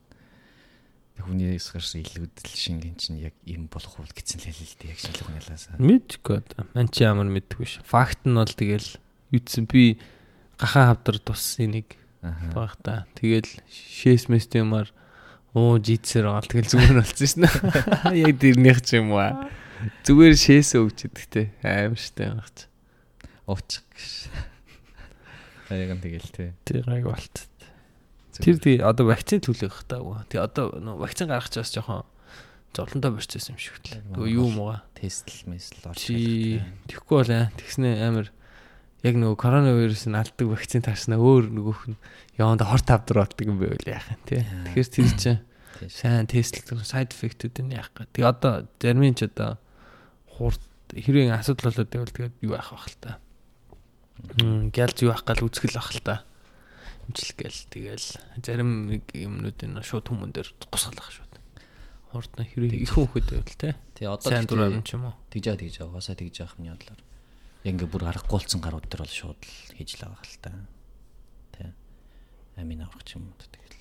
Speaker 2: хүнээс гарсан илүүдэл шингэн чинь яг юм болох уу гэсэн л дээ яг шалгах нялаасаа.
Speaker 1: Мэдгүй одоо. Ман чи ямар мэдгүй ш. Факт нь бол тэгэл юуцэн би гахаа хавдар туссан нэг баг та. Тэгэл шээс мэстэмар оо житсэр гал тэгэл зүгээр болсон шнэ. Яг дэрнийх ч юм уу. Зүгээр шээсээ өгчөд те аим штэ багч.
Speaker 2: Уучих гэж. Яг нь тэгэл тий.
Speaker 1: Тэр гайг болт. Тэр тий одоо вакцины төлөх таагүй. Тий одоо нөө вакцин гаргах ч бас жоохон зовлонтой борчсон юм шиг л. Нөгөө юу мууга.
Speaker 2: Тестл месл орж
Speaker 1: Чи тэгхгүй бол аа тэгснэ амар яг нөгөө коронавирус нь алддаг вакцин таарснаа өөр нөгөөх нь яванда хорт тавдар болдог юм байвал яах юм тий. Тэгэхээр тэр чинь сайн тестлэх сайд эффектүүд нь яах гэ. Тэгээ одоо зарим нь ч одоо хурд хэрвээ асуудал болоод байвал тэгээд юу яах вэ хэл та. Мм гялж юу яах гал үзгэл ах л та. Имжлэг гээл тэгээл зарим нэг юмнууд нь шууд хүмүүн дээр гусгалах шууд. Хурд нь хэрвээ их хөхөд байвал.
Speaker 2: Тий одоо
Speaker 1: Сайн дураар нь ч юм уу.
Speaker 2: тэгж байгаа тэгж. Угаасаа тэгж байгаа юм ядлаар. Яг ингээ бүр аргагуулсан гарууд дээр бол шууд л хийж л байгаа л та. Тий. Амин аврах юм уу тэгэл.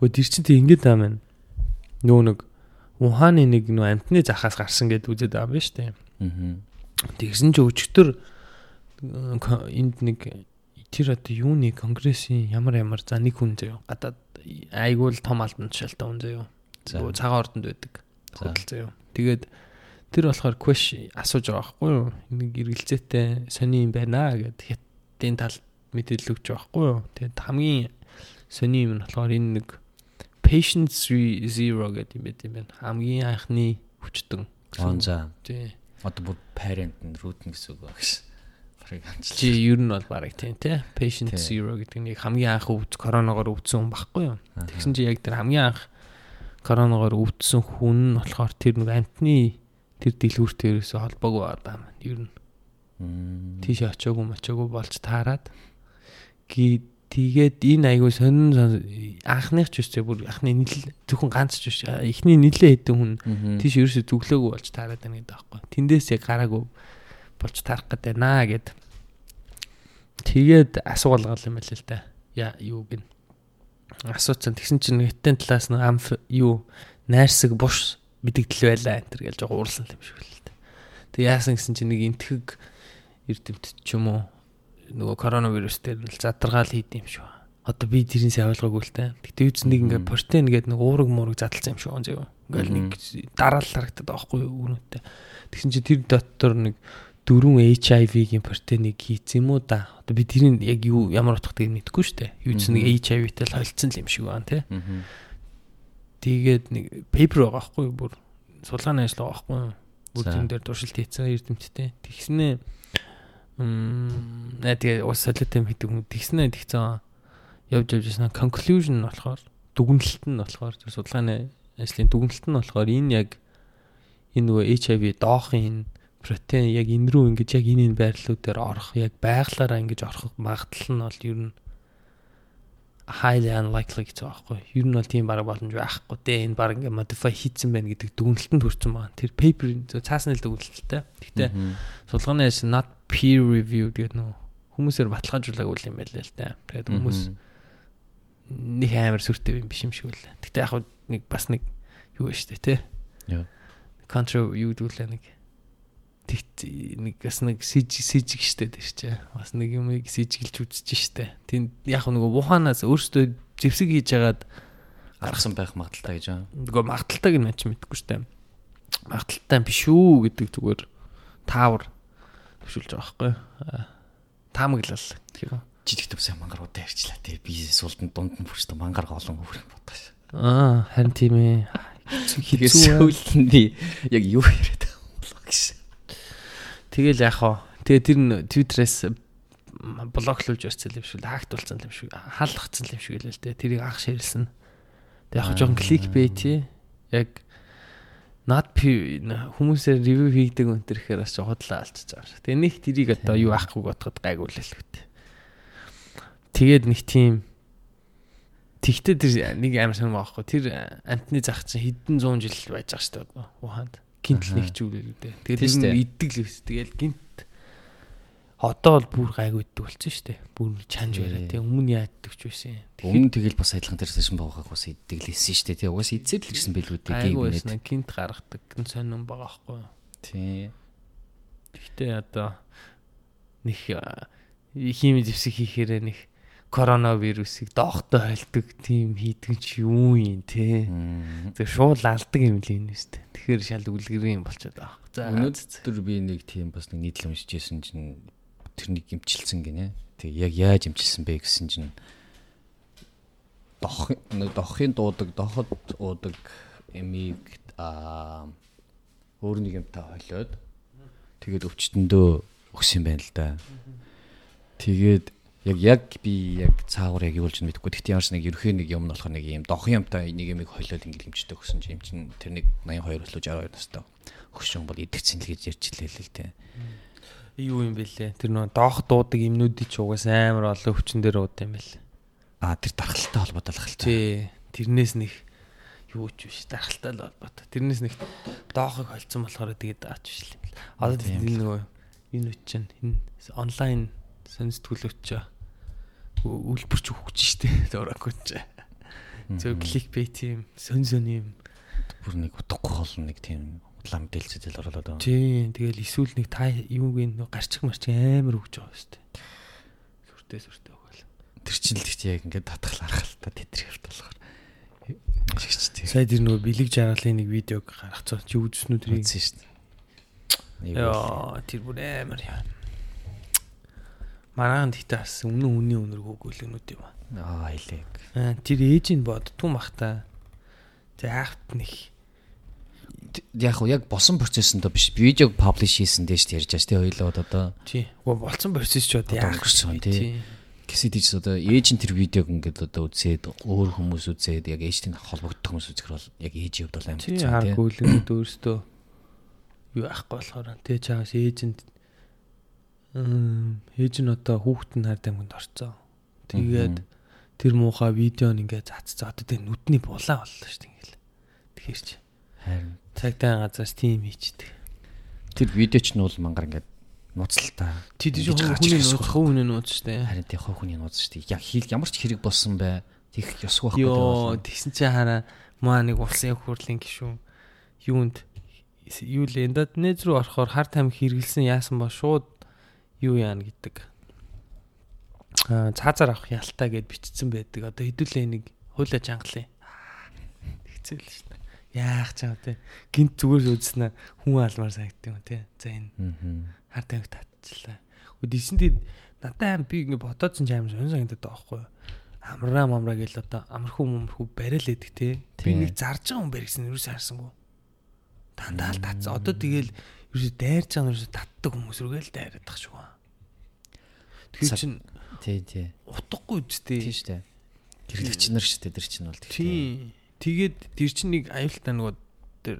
Speaker 1: Гэхдээ тэр чинь тэг ингэж байгаа маань. Нөө нэг Ухааны нэг нөө амтны захаас гарсан гэд үзээд байгаа юм шүү дээ.
Speaker 2: Аа.
Speaker 1: Тэгсэн чи өчтөр энд нэг тэр одоо юуны конгрессийн ямар ямар за нэг хүн заяа гадаад айгуул том албан тушаалтай хүн заяа.
Speaker 2: За.
Speaker 1: Цагаан ордонд байдаг. Хөдөл заяа. Тэгээд тэр болохоор question асууж байгаа байхгүй юу? Нэг эргэлзээтэй сони юм байна гэд хятадын талд мэдээлэл өгч байгаа байхгүй юу? Тэгээд хамгийн сони юм нь болохоор энэ нэг patient zero гэдэг юм байт юм байна. Хамгийн анхны хүчтэн.
Speaker 2: Он за.
Speaker 1: Тий.
Speaker 2: Одоо бүр parent нь root нь гэсэн үг баг ш. Барыг амжилт.
Speaker 1: Чи ер нь бол бараг тийм тий. Patient
Speaker 2: Тий.
Speaker 1: zero гэдэг нэг хамгийн анх өвд коронавигоор өвдсөн хүн баггүй юу? Тэгсэн чи яг тэр хамгийн анх коронавигоор өвдсөн хүн нь болохоор тэр нэг амтны тэр дэлгүүртээрээс холбоогүй байгаа юм. Ер нь тийш очоогүй мочоогүй болж таарад ги тэгээд энэ айгуу сонин сон- анхных ч үстэй бүр анхны нийл зөвхөн ганц ч биш эхний нийлээ хэдэн хүн тийш ерөөсө төглөөгүй болж таарад байна гэдэг аахгүй. Тэндээс яг гараагүй болж таарах гэдэг наа гэд. Тэгээд асуулгал юм байл л да. Яа юу гин. Асууцсан тэгсэн чинь нэгтэн талаас нь амф юу найрсаг буш мэдэгдэл байлаа энэ төр гэж жоо уурсан юм шиг л да. Тэг яасан гэсэн чинь нэг энтхэг эрдэмтэд ч юм уу нөгөө коронавирус дээр л задаргаал хийд юм шүү. Одоо би тэрийн сайн ойлгоогүй л та. Гэтэ үз нэг ингээ протеин гэдэг нэг уураг муураг задлсан юм шүү он зөө. Ингээл нэг дараал харагдаад байхгүй юу үүнүүтэй. Тэгсэн чинь тэр дотор нэг дөрвөн HIV-гийн протеиныг хийцэн юм уу да. Одоо би тэрийг яг юу ямар утгатай мэдэхгүй шүү дээ. Юу ч нэг. HIV-тэй л холцсон л юм шиг байна тий.
Speaker 2: Мгм.
Speaker 1: Тэгээд нэг пейпер байгаа байхгүй бүр сулгааны ажил байгаа байхгүй. Бүр тийм дээр туршилт хийцэн эрдэмтдтэй. Тэгснээ мм нэ тэгээ ус солиотой хийдэг хүн тэгснээ тэгцэн явж явж яснаа conclusion нь болохоор дүгнэлт нь болохоор тэр судалгааны ажлын дүгнэлт нь болохоор энэ яг энэ нөгөө HIV доохын энэ протеин яг энэ рүү ингэж яг энэ энэ байрлалууд дээр орох яг байглаараа ингэж орох магадлал нь бол ер нь highly unlikely гэж байгаа байхгүй. Ер нь бол тийм баг боломж байхгүй дээ. Энэ баг ингээ modify хийцэн байна гэдэг дүгнэлтэнд хүрсэн байна. Тэр paper цаасны л дүгнэлттэй. Гэхдээ судалгааны ажил not peer reviewed гэдэг нөө хүмүүсээр баталгаажуулаагүй юм байл л да. Тэгээд хүмүүс нэг амар сүртэй юм биш юм шиг үлээ. Гэтэ яг нэг бас нэг юу штэ тий.
Speaker 2: Яа.
Speaker 1: Control юу дүүлээ нэг нэг бас нэг сэж сэжиг штэ тэр чи. Бас нэг юмыг сэжиглж үзэж штэ. Тэнд яг нөгөө Вуханаас өөрсдөө зэвсэг хийж хагаад
Speaker 2: гаргасан байх магадaltaй гэж байна.
Speaker 1: нөгөө магадaltaйг нь ч мэдэхгүй штэ. Магадaltaй биш үү гэдэг зүгээр таавар төвшүүлж байгаа байхгүй. Аа, Таамаглал юм.
Speaker 2: Жижиг төв сайн мангаруудаа ярьчлаа тий. Би суултанд дунд нь бүрчтэй мангарга олон хөрөнгө бодгош.
Speaker 1: Аа, харин тийм ээ. Хэцүү
Speaker 2: нь би яг юу яриад байгаа юм болоо гэсэн.
Speaker 1: Тэгэл яах вэ? Тэгээ тэр нь Twitter-ээс блоклуулж өрцөл юм шиг, хакт болсон юм шиг, хаалгацсан юм шиг л л дээ. Тэрийг анх ширэлсэн. Тэг яг жоохон тий. Яг not pe- хүмүүсээр ревю хийдэг өнтер гэхээр бас худлаа алчж байгаа. Тэгээ нэг тэрийг одоо юу аахгүй бодоход гайгүй л л үү. Тэгээд нэг тийм Тэгтээ тэр нэг амар сонирм байхгүй. Тэр амтны зах чинь хэдэн зуун жил байж байгаа шүү дээ. Ухаанд. Гинт л
Speaker 2: Аха.
Speaker 1: нэг ч үлээ. Тэгээд
Speaker 2: Тийм дээ.
Speaker 1: иддэг л өс. Тэгэл гинт Одоо бол бүр гайгүйддэг болсон шүү дээ. Бүр чанж
Speaker 2: Тий.
Speaker 1: бариа тий. Өмнө яаддаг ч байсан юм.
Speaker 2: Өмнө тэгэл бас адилхан тэрсэн буугааг бас иддэглэсэн шүү дээ. Тий угаас идсэл л ирсэн байлгүй дээ.
Speaker 1: Гайгүй байсан. Гинт гаргадаг гэн сонирн байгаа байхгүй. юу.
Speaker 2: Тий.
Speaker 1: Гэхдээ одоо нэг хими зэвсэг хийхээр нэг коронавирусыг доохтой хайлдаг тийм хийдэг ч юу юм те. Тэг шууд алдаг юм л юм шүү дээ. Тэгэхээр шал үлгэрийн болчиход байгаа. За
Speaker 2: Өнөөдөр би нэг тийм бас нэг нийтлэл уншижсэн чинь тэрнийг имчилсэн гинэ. Тэг яг яаж имчилсэн бэ гэсэн чинь дох нэг дохын дуудаг, доход уудаг эмийг аа өөр нэг юмтай хойлоод тэгээд өвчтөндөө өгсөн байна л да. Тэгээд яг яг би яг цаагаар яг юу болж мэдэхгүй. Тэгтээ ямарч нэг ерхий нэг юм нь болохоор нэг юм дохын юмтай нэг юмыг хойлоод ингээл имчдэг өгсөн чинь юм чинь тэр нэг 82 өслөө 62 настай. Хөшөн бол идэгцэн л гэж ярьчлээ л дээ.
Speaker 1: юу юм бэлээ? Тэр нөө доох дуудаг юмнуудыг ч угаас амар олон өвчин дээр ууд юм бэл.
Speaker 2: А тэр дархалтай холбоотой л хальтай.
Speaker 1: Тий. Тэрнээс нэг юу ч биш дархалтай л холбоотой. Тэрнээс нэг доохыг холцсон болохоор тэгээд даач биш л юм бэл. Одоо тэр нөгөө энэ үт чинь энэ онлайн сонирсдгүүлүүч үлбэрч өгч штэ дуракуч. Зөв кликбейт юм сон сон юм.
Speaker 2: бүр нэг утгагүй хол нэг тийм удлаа мэдээлэлцэл оруулаад байгаа.
Speaker 1: Тий. Тэгэл эсвэл нэг та юуг нь гарчих марч амар өгч байгаа штэ. Сүртэй сүртэй өгөөл.
Speaker 2: Тэр чинь л гэхдээ яг ингээд татгал арахалтай тэтрэх явт болохоор. Шигч тийм.
Speaker 1: Сая тэр нөгөө бэлэг жаргалын нэг видеог гаргацсан чи үзсэн үү тэрийг?
Speaker 2: Үзсэн. Нэг
Speaker 1: Яа, тэр бүр амар яа. Маргаан гэхдээ бас өмнө үнний үнэр хөөгөлгнүүд юм аа.
Speaker 2: аа илэг.
Speaker 1: Аа, Тэр ээж нь боддгүй мах та. Тэг хаахт нэг
Speaker 2: Яг уу яг босон процессонд биш видеог паблиш хийсэн дэж ярьж байгаа шүү дээ хоёлоо одоо
Speaker 1: тий. Уу болцсон процесс ч одоо яах вэ,
Speaker 2: тий. Гэсэд чи одоо ээж нь тэр видеог ингээд одоо үзээд өөр хүмүүс үзээд яг ээжтэй холбогдох хүмүүс үзэх бол яг ээжийн хувьд бол амар
Speaker 1: Тий,
Speaker 2: хэцүү тий.
Speaker 1: гүйлгэнүүд өөрсдөө юу ахгүй болохоор тий чааш ээжэнд м ээж нь одоо хүүхэд нь хард аймагт орцсон. Тэгээд тэр муухай видео нь ингээд цацсан. Одоо тэр нүдний булаа боллоо шүү дээ ингээл. Тэгэхээр чи
Speaker 2: Харин
Speaker 1: цагдаа газраас тийм хийчихдээ.
Speaker 2: тэр видео ч нь бол мангар ингээд нууцлалтаа.
Speaker 1: Чи тийш
Speaker 2: Ингэж гарч
Speaker 1: хүний нууц хүний нууц шүү дээ.
Speaker 2: Харин тий хоо хүний нууц шүү дээ. Яг хийл ямар ч хэрэг болсон бай. Тих ёсгүй байхгүй
Speaker 1: Йоо
Speaker 2: дээ.
Speaker 1: тэгсэн чи хараа маа нэг улсын хурлын гишүүн юунд юу л эндотнез рүү орохоор хар тамхи хэрэгэлсэн яасан ба шууд юу яана гэдэг. Аа цаазаар авах ялтаа гэд бичсэн байдаг. Одоо хэдүүлээ нэг хуулиа чангалаа. Тэгцэл шүү дээ. Яах ч юм те. Гинт зүгээр үзснэ хүн алмаар санагддаг юм те. За энэ хар тамхи татчихлаа. Үдийсэндээ надад би ингэ бодоодсон ч амар сонь санагдаад байгаа байхгүй юу. Амраа мамраа гэл одоо амархуу мамархуу барайл эдэг те. Би нэг зарж байгаа хүн барьсан юу харсангүй. Дандаа л татсан. Одоо тэгэл юу дайрж байгаа юм татдаг хүмүүс рүүгээл дайраад тах шүү. Тэгэхээр
Speaker 2: Цаг-
Speaker 1: чин
Speaker 2: Тий, тий.
Speaker 1: утгагүй үстэй.
Speaker 2: Тийм шүү дээ. Гэрлэгч нар дээ тэр чинь бол тэгтээ.
Speaker 1: Тийм. Тэгээд тэр чинь нэг аюултай нөгөө тэр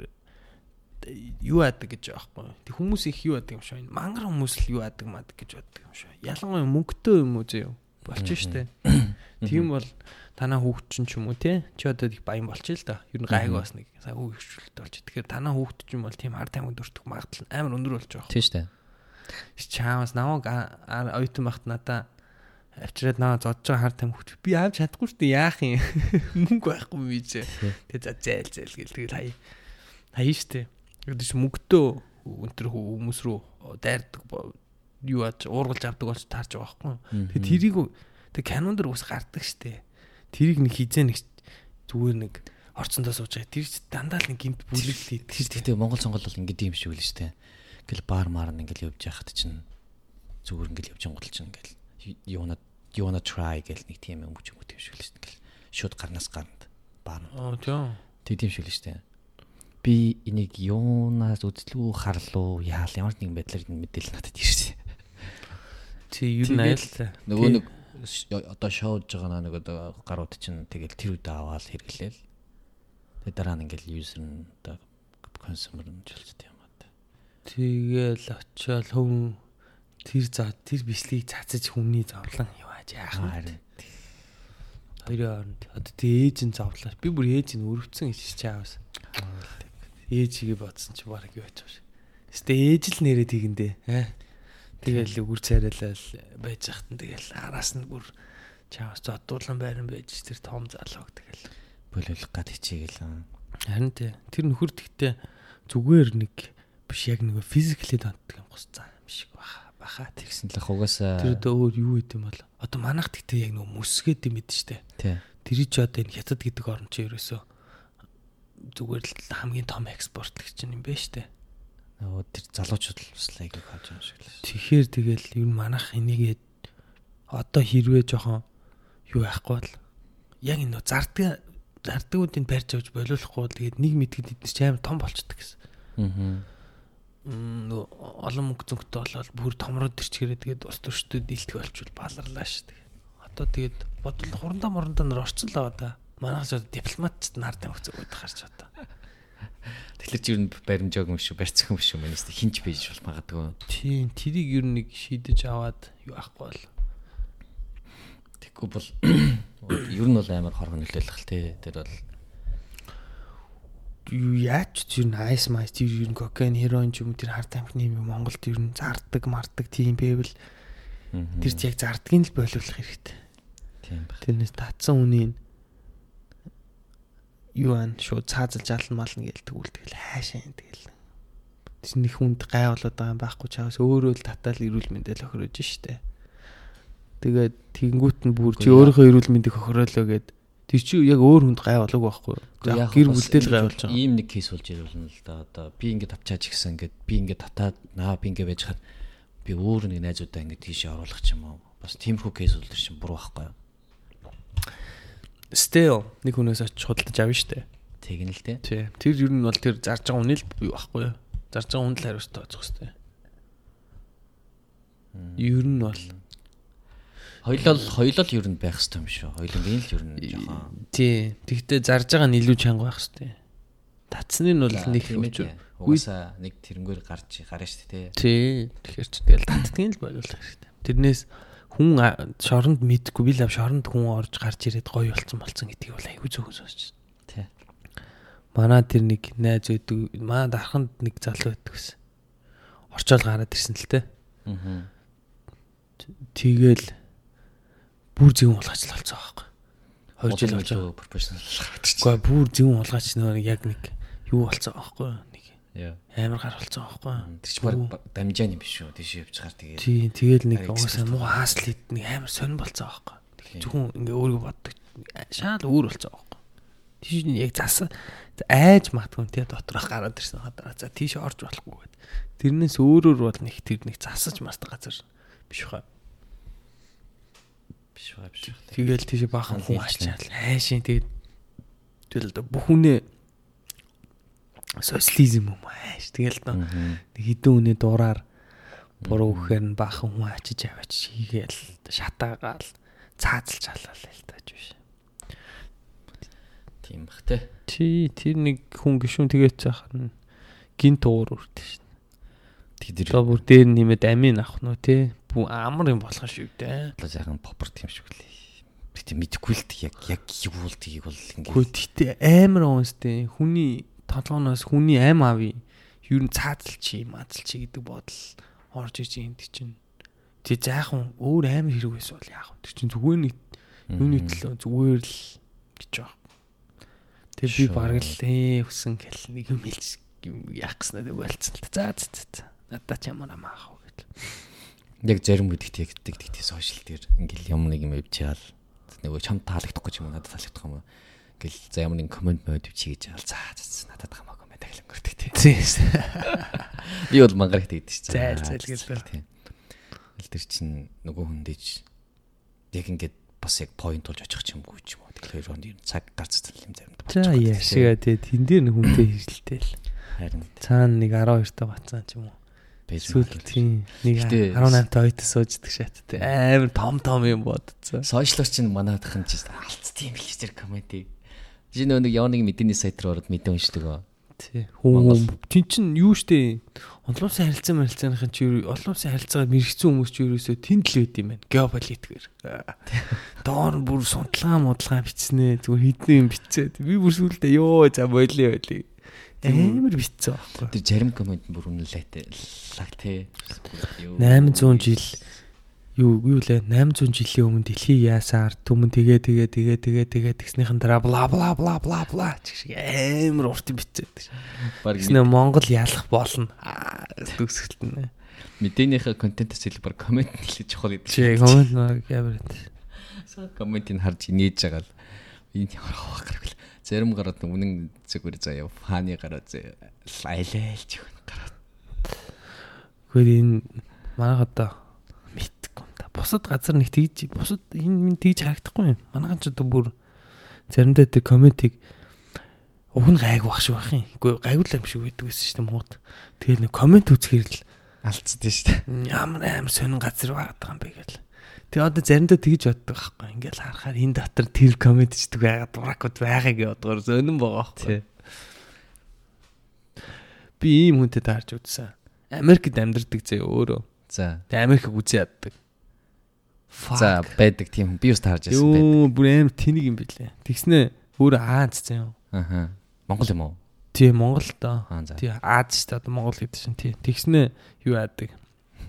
Speaker 1: юу яадаг гэж байхгүй. Тэг хүмүүс их юу яадаг юм шиг. Мангар хүмүүс л юу яадаг мадаг гэж боддог юм шиг. Ялангуяа мөнгөтэй юм уу зөө. Болчих штэ. Тийм бол танаа хүүхд чинь ч юм уу те. Чи одоо их баян болчих л да. Ер нь гайг бас нэг сайн үг хөвчлөлт болж. Тэгэхээр танаа хүүхд чинь бол тийм хар таймд өртөх магадлал амар өндөр болж байгаа.
Speaker 2: Тийм шүү дээ.
Speaker 1: Чаамас намайг ойтон багт надаа авчираад наа зодж байгаа хар там хөвч би авч чадахгүй шүү дээ яах юм мөнгө байхгүй би ч тэгээ за зайл зайл гэл тэгэл хай хай штэ гэдэг чи мөнгөдөө өнтер хүмүүс рүү дайрдаг юу аж уургалж авдаг болж таарч байгаа байхгүй тэгээ тэрийг тэг канон дэр ус гардаг штэ тэрийг нэг хизээ нэг зүгээр нэг орцондоо сууж байгаа тэр чи дандаа л нэг гинт бүлэглээ
Speaker 2: Тэр тэгтээ Монгол сонгол бол ингэдэг юм шиг үл шүү дээ. Ингээл баар маар ингээл явж яхад чинь зүгээр ингээл явж ангуул чинь ингээл you wanna you wanna try гэл нэг тийм юм өгч өгөх юм шиг л шүү дээ. Шууд гарнаас гаранд баар.
Speaker 1: аа тийм
Speaker 2: Тэг тийм шиг л шүү дээ. Би энийг юунаас үзлүү харлуу яал ямар нэгэн байдлаар мэдээлэл надад ирсэн.
Speaker 1: чи юу айлтаа
Speaker 2: Нөгөө нэг одоо шоуж байгаа нэг одоо гарууд чинь тэгэл тэр үедээ аваад хэрэглээл. Тэгээ дараа нь ингээл юзер нь одоо консюмер нь чөлцөд юм аа.
Speaker 1: Тэгэл очиод хүн тэр за тэр бичлэгийг цацаж хүмүүний зовлон явааж яах вэ? Хоёрын хооронд одоо тэг ээж нь зовлоо. Би бүр ээж нь өрөвцөн гэж чаавс. Ээжигээ бодсон чи баг юу ачааш. Гэтэ ээж л нэрээ тэгэндээ. Аа. Тэгэл үр царайлал байж захт нь тэгэл араас нь бүр чаас зодуулан байран байж тэр том залууг тэгэл
Speaker 2: Болиулах гад хичээгээл.
Speaker 1: харин тий тэр нөхөр тэгтээ зүгээр нэг биш яг нэг физикли донтдаг юм гусцаа юм шиг баха баха
Speaker 2: Тэгсэн л угаасаа
Speaker 1: тэр өөр юу гэдэм юм бол одоо манах тэгтээ яг нэг мүсгээд юм бид штэ
Speaker 2: тий.
Speaker 1: тэр чи одоо энэ хятад гэдэг орн чи ерөөсөө зүгээр л хамгийн том экспортлагч юм байна штэ
Speaker 2: Нөгөө тэр залуучууд л бас лайгийг хааж байгаа шиг л.
Speaker 1: тэгэхээр тэгэл ер нь манах энийгээ одоо хэрвээ жоохон юу яахгүй бол яг энэ зардаг зардагуудыг барьж авч болиулахгүй бол тэгээд нэг мэдгэд эднес ч амар том болчдөг гэсэн.
Speaker 2: Аа.
Speaker 1: Нөө олон мөнгө зөнгөтэй болоод бүр томроод ирчихээрээ тэгээд ус төрчдөд дийлтэх болчихвол баларлаа шүү дээ. Одоо тэгээд бодвол хурандаа мурандаа нар орцсон л байгаа да. Манайх ч дипломатчд нар тамхи зөвгөд харж одоо.
Speaker 2: Тэгэхээр чи ер нь баримжааг юм шүү, барьцах юм шүү мэнэс хинч байж бол магадгүй.
Speaker 1: Тийм, тэрийг ер нь нэг шийдэж аваад юу ахгүй бол.
Speaker 2: Тэгэхгүй бол ер нь бол амар хорхон нөлөөлөх л тий. Тэр бол
Speaker 1: юу яаж ч ер нь айс майс тэр ер нь кокаин, хероин ч юм тэр харт амхны юм Монголд ер нь зардаг, мардаг тийм байвал тэр ч яг зардгийг л болиулах хэрэгтэй.
Speaker 2: тийм байх.
Speaker 1: Тэрнээс татсан үнийг юу ан шууд цаазалж ална мална гээл тэгвэл тэгэл хайшаа юм тэгэл. Тэр нэг хүнд гай болоод байгаа юм байхгүй чаас өөрөө л татаал эрүүл мэндэл охирож штэ. Тэгээд тэгэнгүүт нь бүр чи өөрийнхөө эрүүл мэндийг охироолоо гэд тэр чи яг өөр хүнд гай болоог байхгүй.
Speaker 2: Яг
Speaker 1: гэр бүлдэл гай болж байгаа.
Speaker 2: Ийм нэг кейс болж ирүүлнэ л да. Одоо би ингээд авчаач гэсэн ингээд би ингээд татаад наа би ингээд байж хаад би өөр нэг найзуудаа ингээд тийшээ оруулах ч юм уу. Бас тиймэрхүү кейс бол тэр чинь буруу байхгүй юу?
Speaker 1: Still нэг хүнээс очиж худалдаж авна штэ.
Speaker 2: Тэг нь л дээ.
Speaker 1: Тий. Тэр ер нь бол тэр зарж байгаа үнэл юу байхгүй юу? Зарж байгаа үнэл хариуцтай очих хэвээр. Ер нь бол
Speaker 2: Хоёлол хоёлол ер нь байх хэрэгтэй юм шүү. Хоёлын л ер нь жоохон
Speaker 1: тий. Тэгтээ зарж байгаа нь илүү чанга байх хэвээр. Татсны нь бол нэг хүч.
Speaker 2: Угаасаа нэг тэрнгээр гарч гарна шүү дээ.
Speaker 1: Тий. Тэгэхээр ч тэгэл татдгийг л боловлох хэрэгтэй. Тэрнээс хүн шоронд мэдгүй би л шоронд хүн орж гарч ирээд гоё болцсон болцсон гэдгийг бол аягүй зөв сонсч.
Speaker 2: Тий.
Speaker 1: Манай тэр нэг найз өгдөг манай дарханд нэг залуу байдаг гэсэн. Орчоол гараад ирсэн л те.
Speaker 2: Аа.
Speaker 1: Тэгэл бүр зөвөн улгаач л болцсон байхгүй. 2 жил болж байгаа.
Speaker 2: профешнл гаргачих.
Speaker 1: Гэхдээ бүр зөвөн улгаач нөр яг нэг юу болцсон байхгүй. Нэг
Speaker 2: Яа.
Speaker 1: Амар гар болцсон байхгүй.
Speaker 2: Тэр чинь баг дамжааны биш шүү. Тийш явж гар тэгээ.
Speaker 1: Тий, тэгэл нэг угаасаа муу хааслид нэг амар сонир болцсон байхгүй.
Speaker 2: Тийм.
Speaker 1: Зөвхөн ингээ өөрийгөө боддог. Шаал өөр болцсон байхгүй. Тийш яг зас айж матгүй тий доторх гараад ирсэн хадаа. За тийш орж болохгүй гэд. Тэрнээс өөрөөр бол нэг тэр нэг засаж мастах газар биш хаа.
Speaker 2: Биш баа биш.
Speaker 1: Тэгэл тийш баахан хүн ачаал. Хайшин тэгээд тэгэл одоо бүхүнээ социализм юм ааш. Тэгэл одоо нэг хідэн үнэ дураар буруу гэхээр нь баахан хүн ачиж аваач хийгээл шатаагаал цаазалж халаал л тааж биш.
Speaker 2: Тийм бах те.
Speaker 1: Чи тэр нэг хүн гişүн тэгээд цаахаар нь гинт уур үрдэ шин.
Speaker 2: Тэр
Speaker 1: Одоо бүр дээр нэмээд амийн авах нь те. Бүү амар юм болох шиг дээ.
Speaker 2: л сайхан попер тийм шиг лээ. Гэтэ мэдэхгүй л тэг яг яг юу бол тгийг бол ингээд
Speaker 1: тэгтээ амар уустай хүний толгооноос хүний ам ави юу н цаазалч юм азалч гэдэг бодол орж иж юм тий чинь. Тэг заахан өөр амар хэрэг байсан бол яах вэ? Чинь зүгээр нэг юуны төлөө зүгээр л гэж байгаа. Тэг би бараг л ээ хүсэн гэл нэг юм хэлж яах гэснээр болцсон л та. За за за. Надаа ч ямар амаах вэ гэл.
Speaker 2: яг зарим үдэгт яг тэгтээ сошиал дээр ингээл юм нэг юм өвчаал нөгөө чам таалагдахгүй ч юм уу надад таалагдах юм уу ингээл за ямар нэг комент мод өвчий гэж аал за за надад хамаагүй мэ таглан гэрдэг тий.
Speaker 1: Зээс.
Speaker 2: Би бол мангарах тэгдэж чинь.
Speaker 1: Зайл, зайл гэлээ.
Speaker 2: тий. Ил тэр чинь нөгөө хүн дэж яг ингээд бас яг point болж очих юм гүй ч юм уу. Тэгэхээр хоёр хонд ер нь цаг гарцсан юм заримдаа.
Speaker 1: За яшига тий тэн дээр нэг хүнтэй хэлтэй л.
Speaker 2: Харин
Speaker 1: Цаана нэг 12 та бацсан ч юм уу.
Speaker 2: магадгүй.
Speaker 1: тийм нэг
Speaker 2: Гэтэ-
Speaker 1: 18 та ойтос сууждаг шаттай. Амар том том юм бодцоо.
Speaker 2: Сошиалч чинь манайдах нь ч алдсан юм л тэр комментиг. Жи нөө нэг яваа нэг мэдээний сайт руу ороод мэдээ уншдаг. аа.
Speaker 1: Тий. Хүн чин чин юу штэ. Олон улсын харилцаа марилцааныхын чи олон улсын харилцаагаар мэрэгцэн хүмүүс чи ерөөсөө тэнд л байд юм байна. Геополитикээр. Доор нь бүр судалгаа мудалгаа бичснэ. Зүгээр хідэн юм бичээд би бүр сүултээ ёо за болио болио. Амар битцээ байхгүй.
Speaker 2: Тэр зарим комент бүр үнэлээтэй лаг те.
Speaker 1: 800 жил юу юу лээ 800 жилийн өмнө дэлхий яасаар түмэн тэгээ тэгээ тэгээ тэгээ тэгээ тэгснийхэн дараа бла бла бла бла бла чиг амар урт битцээд.
Speaker 2: Баг
Speaker 1: Тэгснэ Монгол ялах болно. Төгсгөлт нэ.
Speaker 2: мэдээнийхээ контентээс илүү баг комент нэлээд чухал гэдэг.
Speaker 1: Чи комент нэг ямар
Speaker 2: комментийг харж инээж байгаа л энэ ямар хавах гараг. Зарим гараад үнэн зүгээр заяа фаны гараад заяа айлайлж өгнө гараад.
Speaker 1: Гэхдээ энэ манайх одоо юм. Бусад газар нэг тэгж бусад энэ минь тэгж харагдахгүй юм. Манайхан ч одоо бүр заримдаа тэг комментиг уг нь гайг бах шиг байх юм. Үгүй гайгуул юм шиг байдаг гэсэн шүү дээ мууд. Тэгэл нэг коммент үзэхээр л
Speaker 2: Алдцдээ шүү дээ.
Speaker 1: ямар амар сонин газар байгаад байгаа юм бэ гэл. Тэгээ одоо заримдаа тэгж боддог байхгүй. Ингээл харахаар энэ дотор тэр коммент чдэг байгаад дуракуд байгааг бодгоор сонин байгаа байхгүй. Би ийм хүнтэй таарч үзсэн. Америкт амьдардаг зөө өөрөө.
Speaker 2: За.
Speaker 1: Тэгээ Америкийг үзээ яддаг.
Speaker 2: За байдаг тийм би бас таарж байсан байдаг.
Speaker 1: Йоо бүр амар тэнийг юм билээ. Тэгснэ өөр Аз зэн.
Speaker 2: Аха. Монгол юм уу?
Speaker 1: Тий Монгол
Speaker 2: за.
Speaker 1: Тий Аз ч одоо Монгол гэдэг чинь тий. Тэгснэ юу яадаг.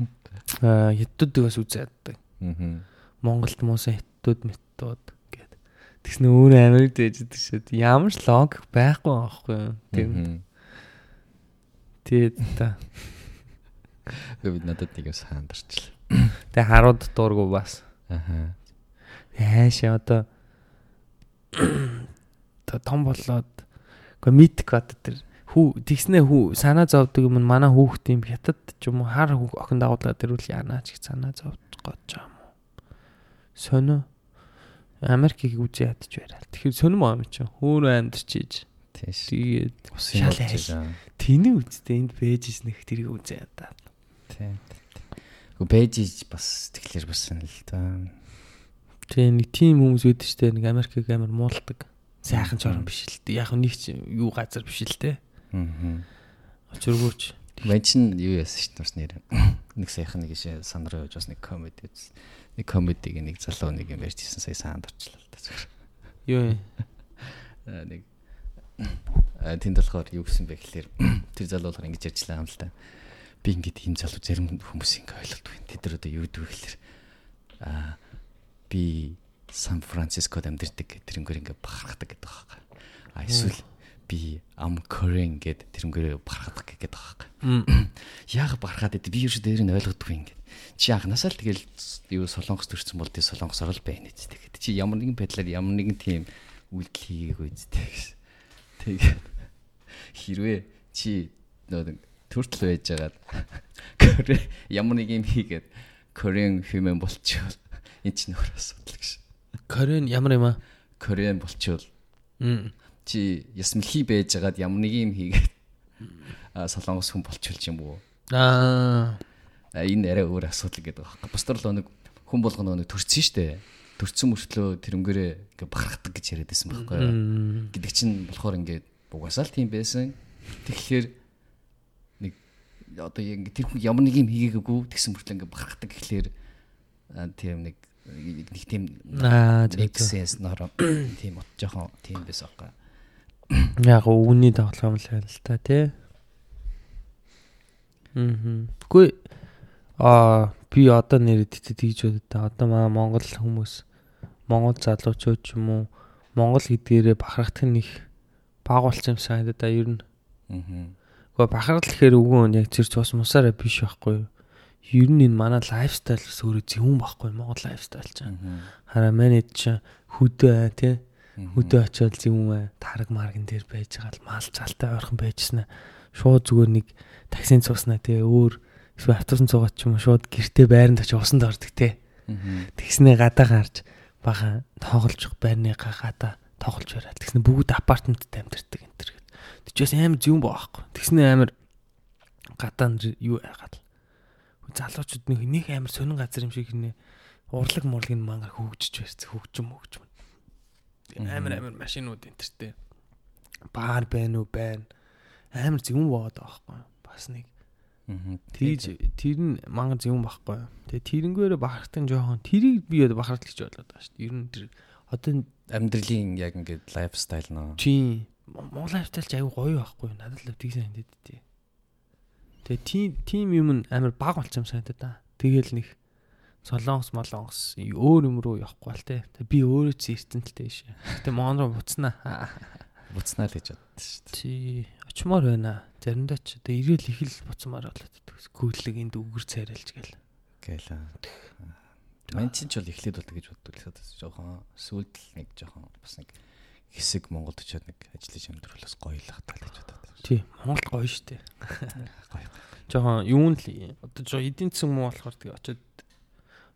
Speaker 1: Аа хятадд бас үзээ яддаг.
Speaker 2: Аа.
Speaker 1: Монголд муусан хятадууд метод гэдэг. Тэгснэ өөр Америкт ээждэг шүү. Ямар ч логик байхгүй байхгүй юу. Тийм. Тэгээд та
Speaker 2: Би надад нэг юм сандарчлаа.
Speaker 1: Тэг харууд дуургу бас.
Speaker 2: Аха.
Speaker 1: Яашаа одоо та том болоод үгүй мэдик одоо тэр хүү тэгснэ хүү санаа зовдөг юм манай хүүхд юм хятад ч юм уу хар охин дагуулаад ирүүл яанаа ч их санаа зовж гож юм уу. Сонио Америкийг үзээ ядч байраа. Тэгэхээр сонирм аа юм чи. Хөөр амьдч ийж.
Speaker 2: Тийш.
Speaker 1: Тэгээд
Speaker 2: Усын
Speaker 1: шал. Тэний үсттэй энд бэжс нэг тэрийг үзээ ядаа.
Speaker 2: Тийм. Бэжиж бас тэгэхээр бас юм л да.
Speaker 1: Тэгээ нэг тийм хүмүүс үүд штэ нэг Америкийг амар муулдаг. Сайхан чорон биш л дээ. Яг нэг ч юу газар биш л дээ.
Speaker 2: Аа.
Speaker 1: Очиргууч.
Speaker 2: Вачин юу яасан шүү дээ бас нэр. Нэг сайхан нэг ишээ сандруу явж бас нэг комеди үз. Нэг комедиг нэг залуу нэг юм ярьжсэн сая саанд орчлаа л да зүгээр.
Speaker 1: Юу юм?
Speaker 2: Аа, нэг аа, тэнд болохоор юу гэсэн бэ гэхэлэр тэр залуу болохоор ингэж ярьжлаа юм л да. Би ингээд ийм залуу зарим хүмүүс ингэ ойлголдог юм. Тэд нар одоо юу гэдэг вэ гэхэлэр аа би Сан Францискод амьдардаг гэх тэрнгээр ингээ бахархдаг гэдэг байгаа байхгүй. А эсвэл би ам Korean гэд тэрнгээр бахархдаг гэдэг байгаа байхгүй. Яг бахархаад идэв би юу ч дээр нь ойлгодгүй ингээ. Чи анханасаа л тэгэл юу солонгос төрсэн бол тий солонгос орол байна үст тэгээд чи ямар нэгэн байдлаар ямар нэгэн тийм үйлдэл хийгээгүй гэсэн. Тэгээд хэрвээ чи нөө төртөл байж байгаад ямар нэг юм хийгээд Korean human болчихвол энэ ч нөхөр асуудал гэж.
Speaker 1: Корен ямар юм аа?
Speaker 2: Korean болчихвол чи ясмэлхий байж байгаад ямар нэг юм хийгээд солонгос хүн болчихвол юм уу.
Speaker 1: Аа.
Speaker 2: Энэ арай өөр асуудал гэдэг байна. Бусдаар л нэг хүн болгоно нэг төрцөн штэ. Төрцөн мөртлөө тэрнгээрээ ингээ бахархдаг гэж яриад байсан байхгүй юу? Гэдэг чинь болохоор ингээд угаасаа л тийм байсан. Тэгэхээр одоо яг ингээд тэр хүн ямар нэг юм хийгээгүй тэгсэн мөртлөө ингээд бахархдаг гэхлээр аа, тийм нэг нэг тийм
Speaker 1: Аа
Speaker 2: sense нороо тийм от жоохон тийм байсан байхгүй.
Speaker 1: Яг үүний тоглоом л байна л та тий. Мм. Гүй а би одоо нэрэд тэгж бодод та одоо маа Монгол хүмүүс Монгол залуучууд ч юм уу Монгол гэдгээрээ бахархдаг нэг баг болсон юм санагдаа да ер нь.
Speaker 2: Аа.
Speaker 1: Гэхдээ бахархал гэхээр үгүй яг зэрч бас мусаараа биш байхгүй юу? Ер нь энэ манай лайфстайл гэсэн өөрөө зөвүүн байхгүй Монгол лайфстайл ч. Хараа манайд ч хөдөө аа тий. Хөдөө очиод зөвүүн аа тараг марган дээр байж байгаа л мал цалтай ойрхон байжснаа. Шууд зүгээр нэг таксинд цууснаа тий өөр эсвэл автобусан цуугаад ч юм уу шууд гэртээ байранд очиж усанд ордог тий. Тэгснээ гадаа гарч баха тоглож байрныгаа гадаа тоглож бараал. Тэгснээ бүгд апартментд амьдэрдэг энэ төр. Тэчээс амар зөвүүн баахгүй. Тэгснээ амар гадаа юу яагаад залуучууд нэг нэг амар сонин газар юм шиг нэ урлаг мурлаг нь мангар хөгжиж байсан хөгжим хөгжим. Амар амар машинууд энтертэй баар байна уу? Байна. Амар зөвүүн боод байхгүй бас нэг тийж тэр нь мангар зөвүүн байхгүй. Тэгээ тэрнгээрээ бахартын жоохон тэрийг би бахарт гэж болоод байгаа шүү дээ ер нь тэр одоо
Speaker 2: амьдралын яг ингээд лайфстайл нөө.
Speaker 1: чи Монгол хавталч аюу гоё байхгүй? Надад л тийг санагдаад тий. Тэгээ тим тим юм амар баг болчихсон санагдаад та. Тэгэл нэг солонгос молонгос өөр юм руу явахгүй л те. Би өөрөө ч те шээ. Гэтэ Монгол руу буцнаа.
Speaker 2: Буцнаа л гэж боддоо шүү дээ.
Speaker 1: Чи очимоор байна. Заримдаа ч одоо ирээл их л буцмаар болоод гүйлэг энд үгэр цайралж гэл.
Speaker 2: Гээл. Манчин ч бол эхлээд бол гэж боддог л хэвээр жоохон сүлд нэг жоохон бас нэг хэсэг Монголд очиод нэг ажиллаж амьдруулаас гоё л хатаа л гэж боддог.
Speaker 1: Тий, Монголд гоё штэ. Гоё. Жоохон юун л одоо жоо эдийн засаг муу болохоор тэгээ очиод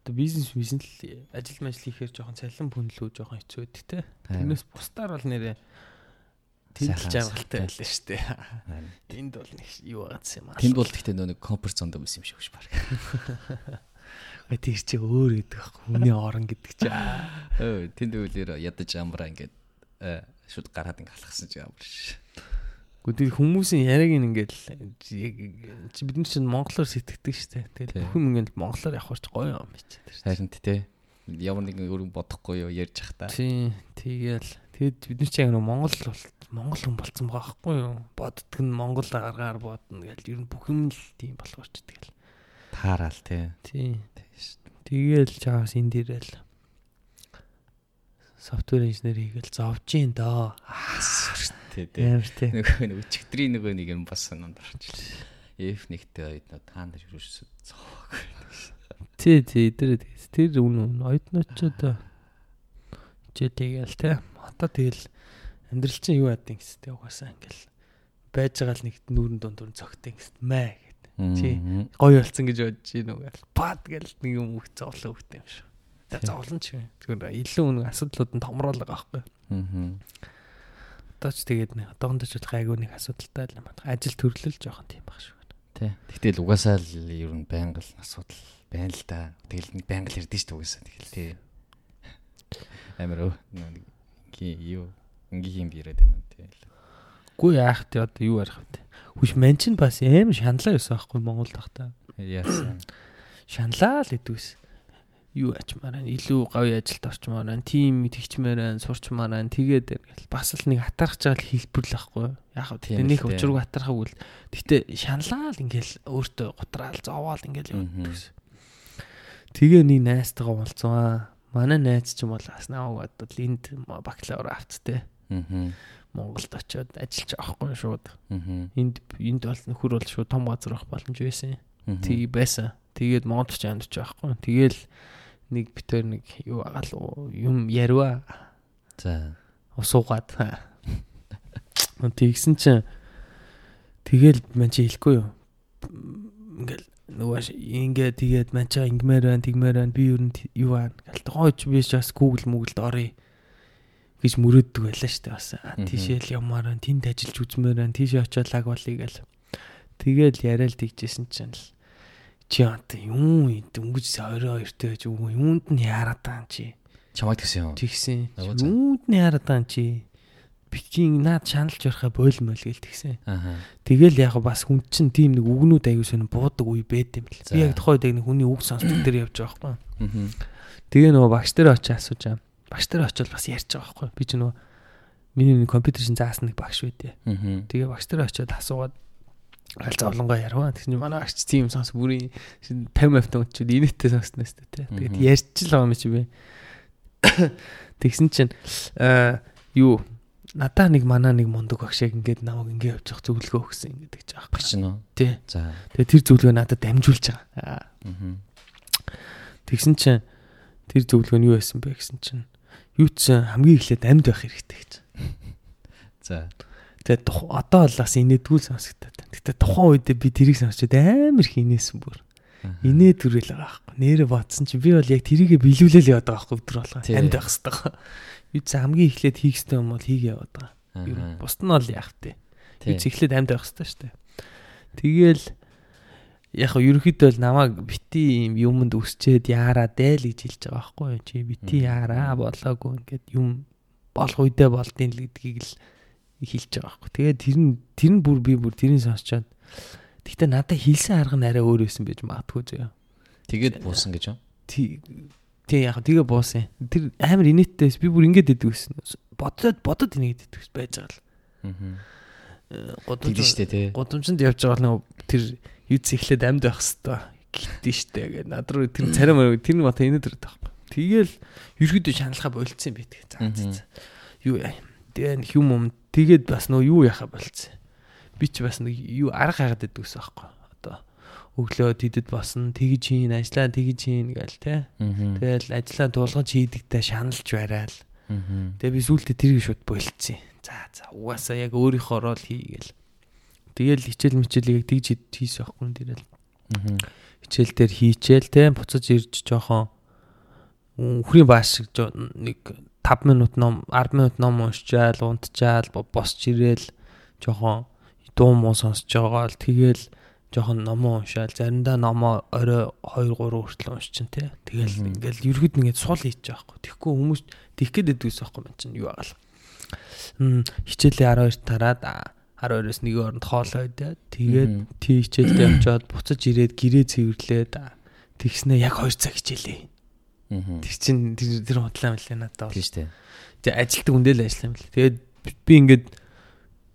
Speaker 1: одоо бизнес бизнес л ажил мэл хийхээр жоохон цалин пүнлүү жоохон хэцүү байдаг те. Тэрнээс бусдаар бол нэрээ Тэнд жаргалтай байлаа шүү дээ. Энд бол нэг юу байгаадс юм аа.
Speaker 2: Тэнд бол гэхдээ нөө нэг комфорт зонд байсан юм шиг биш баг.
Speaker 1: Гэ тэр чи өөр гэдэг байхгүй. Хүний орон гэдэг чи.
Speaker 2: Өө тэнд үлээр ядаж амраа ингээд шууд гараад ингээд алхсан ч амар ш.
Speaker 1: Гэхдээ хүмүүсийн яриаг ингээд чи бид нар чинь монголоор сэтгэдэг дээ. Тэгэл бүхэн ингээд монголоор явах ч гоё юм биш.
Speaker 2: Харин тий. Ямар нэгэн өөр бодохгүй юу ярьж захта.
Speaker 1: Тий. Тэгэл тэгэд бид нар чи яг Монгол Монгол хүн болцсон байгаа байхгүй юу? Боддөг нь Монгол аргаар бодно гэж ер нь бүх юм л тийм болохоор ч тэгэл.
Speaker 2: Таараал тий.
Speaker 1: Тий. Тэгэл чаас энд ирэл софтвер инженер хийгээл зовж ийн доо.
Speaker 2: Тий, тий. Нөгөө нэг өчигдрийн нөгөө нэг юм бас санаанд орчихлоо. F1-тэй ойд нөө та нар юуш зоог.
Speaker 1: Тий, тий, тэр тэр үн ойдночод чи тэгэл тий. Одоо тэгэл амьдрал чинь юу яадын гэстэй угаасаа ингээл байж байгаа л нэг нүүрэн дундуур цогтой гэст мэ гэд. Чи гоё болсон гэж бодож уу гэл. Пад гэл нэг юм их зовлон өгтэй юм шүү. За зовлон ч юм. Тэгэхээр илүү нэг асуудлууд нь томруулга байхгүй. Аа. Одоо ч тэгээд нэг одоохондоо ч гайгүй нэг асуудалтай л юм байна. Ажил төрлөл жоохон тийм баг шүү.
Speaker 2: Тий. Тэгтэл угаасаа л ер нь байнга л асуудал байна л да. Тэгэл нэг байнга л ярдэн шүү угаасаа тэгэл тий. Амар нэг юу ингийн юм яриад байна тий.
Speaker 1: Гүү яах тий одоо юу ярих вэ? Хүч ман чинь бас аим шаналаа байсан байхгүй Монгол тахта.
Speaker 2: Яасан.
Speaker 1: Шаналаа л идэвс. Юу ачмаар байна? Илүү говь ажилд орчмоор байна. Тим тэгчмээр байна, сурчмаар байна. Тэгээд бас л нэг атархаж байгаа л хэлбэр л байхгүй. Яг хөө тэгтээ нэг учиргүй атархаг үл. Гэтэ шаналаа л ингээл өөртөө гутраал зовоол ингээл явдаг. Тэгээ нэг найзтайгаа уулзваа. Манай найз ч юм бол бас наваг бодвол энд бакалавр авцтэй. Монголд очиод ажиллаж авахгүй шууд. Энд энд бол нөхөр бол шууд том газар авах боломж байсан. Тгий байсан. Тэгээд Монголд ч амьдарч байхгүй. Тэгээл нэг битэр нэг юу агаал юм ярива.
Speaker 2: За.
Speaker 1: Усуугаад. Тэгсэн чинь тэгэл мань чи хэлэхгүй юу. Ингээл нөгөө ингээ тэгээд мань чаа ингмээр байна, тэгмээр байна. Би юу юу байна. Гэл тохойч би ч бас Google Google-д оръё гэж мөрөөддөг байлаа шүү дээ бас. Тийшээ л ямаар байна, тэнд ажиллаж үзмээр байна, тийшээ очиод лаг болъё гэл. Тэгэл яриад тэгжсэн чинь л чи одоо юм дөнгөж 22-тэй байж үгүй юунд нь яарад таан чи.
Speaker 2: Чамайг гэсэн юм.
Speaker 1: Тэгсэн. Юунд нь яарад таан чи. Бичин наад шаналж ярихаа бойлмол гэл тэгсэн. Аа. Тэгэл яг бас хүн чинь тийм нэг үгнүүд аягүй сонь буудаг үе байд юм л. Би яг тухайд яг нэг хүний үг сонсдог дээр явж байгаа байхгүй. Аа. Тэгээ нөгөө багш дээр очиж асууж байгаа багш нар очил бас ярьж байгаа байхгүй би ч нөгөө миний компьютер шин заасан нэг багш байдээ. Тэгээ багш нар очиод асуугаад аль зовлонгоо ярваа. Тэгсэн чинь манай багш тийм сонс бүрийн 50 авт өнчүүд инээдтэй сонсноос тээ. Тэгээд ярьж л байгаа юм чи би. Тэгсэн чинь аа юу надаа нэг манаа нэг мундаг багш яг ингээд намайг ингээд явж явах зөвлөгөө өгсөн ингээд гэж
Speaker 2: юм чинь үү.
Speaker 1: Тий. За. Тэгээ тэр зөвлөгөө надад дамжуулж байгаа. Аа. Тэгсэн чинь тэр зөвлөгөө нь юу байсан бэ гэсэн чинь юу ч хамгийн эхлээд амьд байх хэрэгтэй гэж.
Speaker 2: За.
Speaker 1: Тэгээд одоо бол бас инээдгүй сонсогдоод байна. Гэтэ тухайн үед би тэрийг сонсчод амар их инээсэн бүр. Инээ төрөл байгаа байхгүй. Нэрэ бодсон чи би бол яг тэрийгэ биелүүлэл яваад байгаа байхгүй өдөр болгоо. Амьд байх хэрэгтэй. Юу ч хамгийн эхлээд хийх ёстой юм бол хийгээ яваад байгаа. Бусд нь бол яах вэ? Юу ч эхлээд амьд байх хэрэгтэй шүү дээ. Тэгэл яг хөө ерөөхдөө л намайг бити юм юмд өсчээд яарад ээ л гэж хэлж байгаа байхгүй юу чи бити яараа болоогүй ингээд юм болох үедээ болдیں л гэдгийг л хэлж байгаа байхгүй тэгээд тэр нь тэр нь бүр би бүр тэрийг сонсчоод тэгтээ надад хэлсэн арга нь арай өөр байсан байж магадгүй зөө
Speaker 2: тэгээд буусан гэж юу
Speaker 1: тий яг тэгээ буусан тэр амар инээдтэйс би бүр ингэж идэв гэсэн бодоод бодоод инээд идэв байж байгаа л
Speaker 2: Тэгдэж штэ тий.
Speaker 1: Гудамжинд явж байгаа нэг тэр юуц эхлээд амьд байх хэвээр гитэн штэ гэдэг. Над руу тэр царим тэр нэг бата инээд ирээд байхгүй. Тэгэл ерөөдөө шаналхаа болцсон юм бит. За. Юу. Тэгээ юм юм тэгээд бас нөө юу яхаа болцсон. Би ч бас нэг юу арга хагаад байдаг ус байхгүй. Одоо өглөө тэдэд босно тэгж хийн ажиллаа тэгж хийн гээл те. Тэгэл ажиллаа дуулгаж хийдэгтэй шаналж барайл. Тэгээ би сүултээ тэрийг шууд болцсон. За за угаасаа яг өөрийнхөө рол хийгээл. Тэгэл хичээл мичээлийг тэгж хийсэн байхгүй тэрэл. Хичээл дээр хийчээл те буцаж ирж жоохон үхрийн бааш шиг нэг 5 минут ном 10 минут ном уншчаал унтчаал босч ирээл жоохон дуу муу сонсож байгаа л тэгэл жоохон номоо уншаал заримдаа номоо орой 2 3 хүртэл уншчин тий. Тэгэл ингээл ерөөд нэгэд сул хийж байгаа хгүй. Тэгэхгүй хүмүүс гээд байдгүйс байхгүй юм чинь юу агаал. Хм хичээлээ 12 тараад 12-оос нэг оронд хоол ойдаа тэгээд тий хичээлдээ очиод буцаж ирээд гэрээ цэвэрлээд тэгснэ яг 2 цаг хичээлээ. Тэр чин тэр худлаа мэлээ надад бол.
Speaker 2: Тийм шүү дээ.
Speaker 1: Тэгээ ажилтг үндэл ажиллаа мэл. Тэгээд би ингээд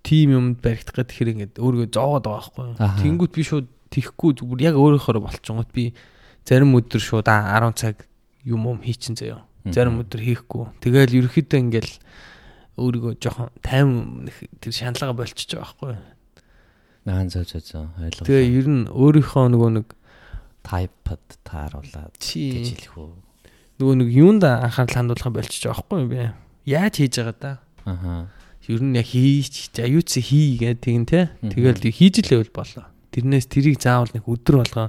Speaker 1: тим юмд баригдах гэдэг хэрэг ингээд өөрийгөө зоогоод байгаа байхгүй. Тэнгүүт би шууд тихгүй зүгээр яг өөрөөхөр болчихгоот би зарим өдөр шууд 10 цаг юм юм хийчин заяа. Зарим өдөр хийхгүй. Тэгэл ерөөхдөө ингээл өөрийгөө жоохон тайван тэр шаналгаа болчихж байгаа байхгүй.
Speaker 2: Аа зөө зөө зөө ойлголоо.
Speaker 1: Тэгээ ер нь өөрийнхөө нөгөө нэг
Speaker 2: тайпад тааруулаад гэж хэлэх үү.
Speaker 1: Нөгөө нэг юунд анхаарал хандуулах болчихж байгаа байхгүй би. Яаж хийж байгаа да?
Speaker 2: Аха
Speaker 1: ер нь яг хийж за юу ч хий гэдэг тийм те. Тэгэл хийж лээвэл болоо. Тэрнээс тэрийг заавал нэг өдөр болгоо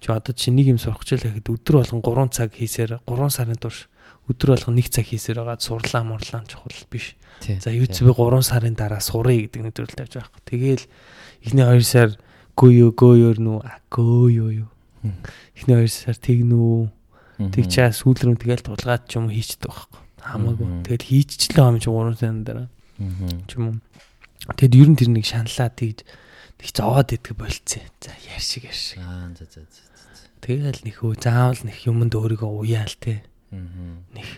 Speaker 1: чи одоо чи нэг юм сурах гэж л гэхэд өдөр болгон 3 цаг хийсээр 3 сарын турш өдөр болгон 1 цаг хийсээр байгаа сурлаа мурлаа чухал биш. За юу ч би 3 сарын дараа сурыг гэдэг нэг төрөл тавьж байгаа. Тэгээл эхний 2 сар гөөё гөөёр нүү гөөё юу. Эхний 2 сар тэгнүү. Тэг чаа сүүл рүү тэгэл тулгаад ч юм хийчдэг байхгүй. Хамаагүй. Тэгэл хийчихлээ юм чи 3 сарын дараа ч юм уу. Тэгэд ер нь тэр нэг шаналаа тэгж тэг зовоод идэх болцсон. За яар шиг яар шиг.
Speaker 2: Аа за за за.
Speaker 1: Тэгэл нэг хөө заавал нэг юмд өөрийгөө уяал те.
Speaker 2: Аа.
Speaker 1: Нэг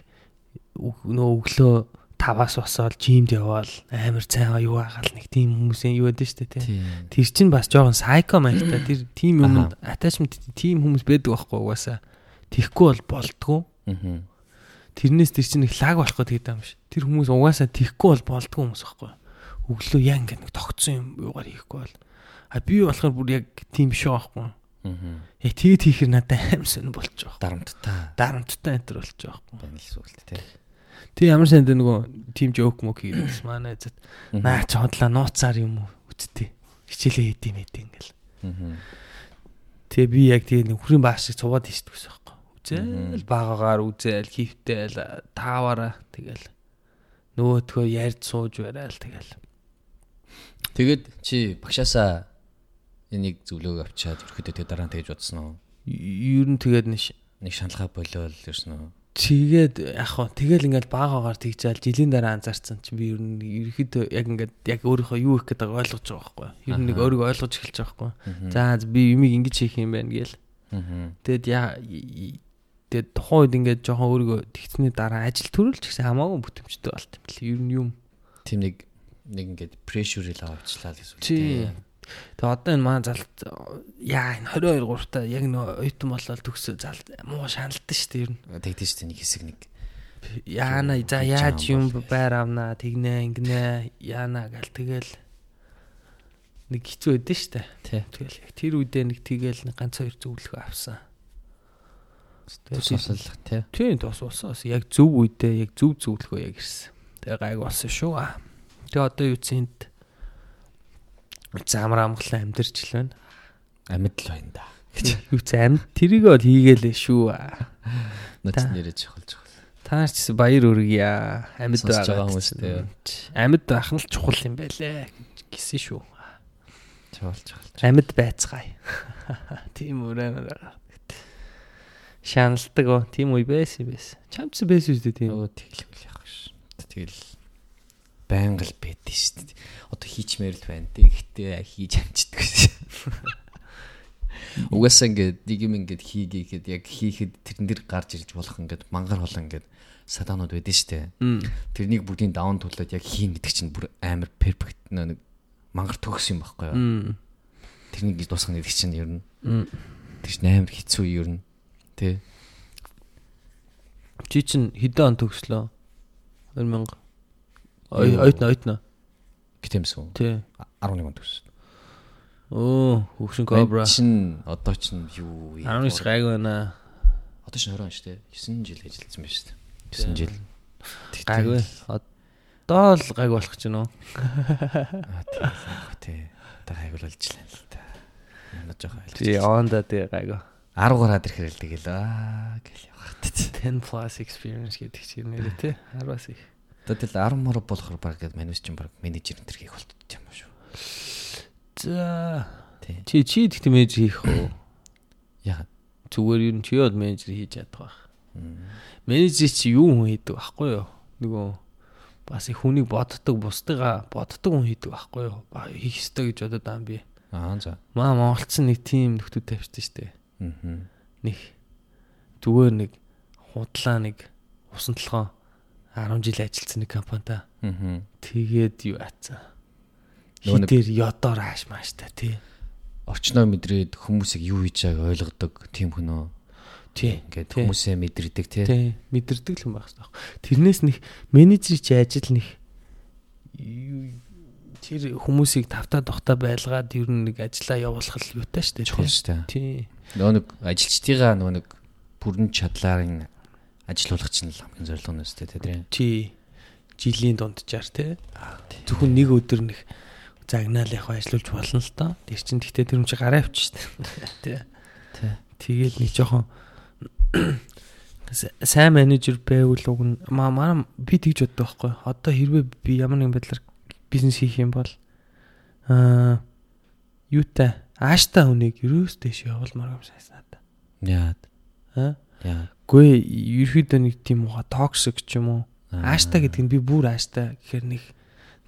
Speaker 1: нөө өглөө таваас босоод жимд яваал амар цайгаа юу агаал нэг тийм хүмүүсийн юу байдаг дээ тий. Тэр чинь бас жоохон сайко маягтай тэр тийм юмд attachment тийм хүмүүс байдаг байхгүй угаасаа. Тихгүй бол болдгоо.
Speaker 2: Аа
Speaker 1: Тэрнээс тэр чинь их лаг болох гэдэг юм биш. Тэр хүмүүс угаасаа тийхгүй бол болдгоо хүмүүс байхгүй. Өглөө яа ингэ нэг тогтсон юм юугаар хийхгүй бол. А би болохоор бүр яг тийм биш байхгүй.
Speaker 2: Аа.
Speaker 1: Яг тэгээд хийхэр надад аим сон болж байгаа.
Speaker 2: Дарамттай.
Speaker 1: Дарамттай энэ төр болж байгаа байхгүй.
Speaker 2: Байна л сүлт тий.
Speaker 1: Тэг ямар санд нөгөө тим жоок мөк хийдэгс манай зэт наа ч хотлаа нууцаар юм уу үтдээ. Хичээлээ хийдэм хэдэ ингээл.
Speaker 2: Аа.
Speaker 1: Тэгээ би яг тэгээ нөхрийн бааш шиг цуваад хийдэг гэсэн үзэл багаагаар үзэл хөвтөл тааваараа тэгэл нөгөөдхөө ярьд сууж барайл тэгэл
Speaker 2: Тэгэд чи багшаасаа энийг зөвлөгөө авчаад ерөөхдөө тэгээ дараа нь тэгж бодсон уу?
Speaker 1: Ер нь тэгээд
Speaker 2: нэг шаналгаа болоод ирсэн үү?
Speaker 1: Тэгээд яг хоо тэгэл ингээл баагаагаар тэгжээл жилийн дараа анзаарсан чинь би ер нь ерөөхдөө яг ингээд яг өөрийнхөө юу их гэдэг ойлгож байгаа байхгүй. Ер нь нэг өөрийгөө ойлгож эхэлж байгаа байхгүй. За би юмыг ингэж хийх юм байна гээл. Тэгэд Тэгээд тухайн үед ингээд жоохон өөрийгөө тэгсний дараа ажил төрүүлж гэсэн хамаагүй бүтэмжтэй болт юм бэл. Ер нь юм.
Speaker 2: Тим нэг нэг ингээд прешүрэл авчлаа гэсэн үг
Speaker 1: тийм. Тэгээ одоо энэ маань залт яа энэ 22 3 та яг нөө ойтон болол төгсөө залт муу шаналдсан шүү дээ ер нь.
Speaker 2: Тэгдэж шүү дээ нэг хэсэг нэг.
Speaker 1: Яана за яаж юм байр авнаа тэгнэ ингэнэ яана гэл тэгэл нэг хэцүү байдэн шүү дээ. Тэгэл яг тэр үедээ нэг тэгэл нэг ганц хоёр зөвлөгөө авсан.
Speaker 2: Тус услах тий.
Speaker 1: Тийм тус усаас яг зөв үедээ яг зөв зөвлөгөө яг ирсэн. Тэгээ гайг болсон шүү. Тэгээ одоо юу цэнд замар амглан амьдэрч л байна.
Speaker 2: Амьд л байна да.
Speaker 1: Юу ч амьд тэрийг бол хийгээлээ шүү.
Speaker 2: Наач нэрэж чухал чухал.
Speaker 1: Та нар ч баяр үргийа. Амьд
Speaker 2: байгаа хүмүүс тий.
Speaker 1: Амьд байх нь л чухал юм байлээ гэсэн шүү.
Speaker 2: Чухал чухал.
Speaker 1: Амьд байцгаая. Тийм байгаа шаналдаг оо тийм үе байсан байсан. Чамц байсан үү тийм.
Speaker 2: Өө тэглэхгүй яах ш. Тэгэл байнга л байдэн шүү дээ. Одоо хийчмээр л байна. Гэхдээ хийж амждаг гэсэн. Угаасаа ингээд нэг юм ингээд хийгээд яг хийхэд тэрэн дээр гарч ирж болох ингээд мангар болон ингээд садаанууд байдэн штэ. Тэрнийг бүгдийн даун тулаад яг хийн гэдэг чинь бүр амар перфект нэг мангар төгс юм байхгүй юу? Тэрнийг дуусгах гэдэг чинь ер нь тэр чинь амар хэцүү ер нь. Тэ.
Speaker 1: Чи чин хэдэн он төгслөө? 2000 ой ойтно ойтно.
Speaker 2: Гэтэмсэн.
Speaker 1: Тий.
Speaker 2: 11 он төгс.
Speaker 1: Оо, хөгшин кобра.
Speaker 2: Чин одоо чин юу
Speaker 1: 19 гайг байна.
Speaker 2: Одоо чин 20 он шүү дээ. 9 жил ажилласан байна шүү дээ. 9 жил.
Speaker 1: Гайг вэ? Одоо л гайг болох гэж байна уу?
Speaker 2: Аа тий. Одоо гайг бол ажиллана л та. Манай жоохон.
Speaker 1: Тий, оонда тий гайг.
Speaker 2: 10 гараад ирэхээр л тэгэл аа гэл явах та.
Speaker 1: 10 plus experience гэдэг чинь нэрээ тий. 10-аас их.
Speaker 2: Тэл 10 мөр болохоор баг манайс чинь баг менежер энэ төр хийх болтож юм шүү.
Speaker 1: За. Чи чи тэгт менежер хийх үү?
Speaker 2: Ягаад?
Speaker 1: Зүгээр юу чи яд менежер хийж чадах байх. Менежер чи юу хүн хийдэг байхгүй юу? Нөгөө бас их хүнийг боддог, бусдыгаа боддог хүн хийдэг байхгүй юу? Хийх ёстой гэж бодод байгаа юм би.
Speaker 2: Аа за.
Speaker 1: Маа Монголцсон нэг тим нөхдөд тавьчихсан шүү дээ. Нэг зүгээр нэг худлаа нэг усан толгоо 10 жил ажилласан нэг компанита. Тэгээд юу
Speaker 2: нэг-
Speaker 1: Хитэр ёдоор ааш мааш та тий.
Speaker 2: Орчноо мэдрээд хүмүүсийг юу хийж байгааг ойлгодог тийм хүн үү?
Speaker 1: Тий.
Speaker 2: Ингээд хүмүүсээ мэдэрдэг тий.
Speaker 1: Тий. Мэдэрдэг л юм байх хэрэгтэй. Тэрнээс нэг менежер чи ажил нэг тэр хүмүүсийг тавтаа тогтоо байлгаад ер нь нэг ажиллаа явуулах л юутай шүү дээ.
Speaker 2: Чухал шүү дээ.
Speaker 1: Тий.
Speaker 2: Нөгөө нэг ажилчдыгаа нөгөө нэг бүрэн чадлаар ажилуулах чинь л хамгийн зорилго нь өстэй тий.
Speaker 1: Чи жилийн дунджаар тий. Зөвхөн нэг өдөр нэг загнаал яг ажиллаж болно л доо. Тэр чин тэгтээ тэр юм чи гараа авчих дээ. Тий.
Speaker 2: Тий.
Speaker 1: Тэгээд нэг жоохон сайн менежер байвал уг нь маа би тэгж боддог байхгүй. Одоо хэрвээ би ямар нэгэн байдлаар бизнес хийх юм бол аа юутай ааштай хүнийг ерөөс дэш явуулмаар юм сайснаа та.
Speaker 2: Яад.
Speaker 1: Аа
Speaker 2: Яа.
Speaker 1: гүй ерөөдөө нэг тийм уу токсик ч юм уу.
Speaker 2: Аа.
Speaker 1: Ааштай гэдэг нь би бүр ааштай гэхээр нэг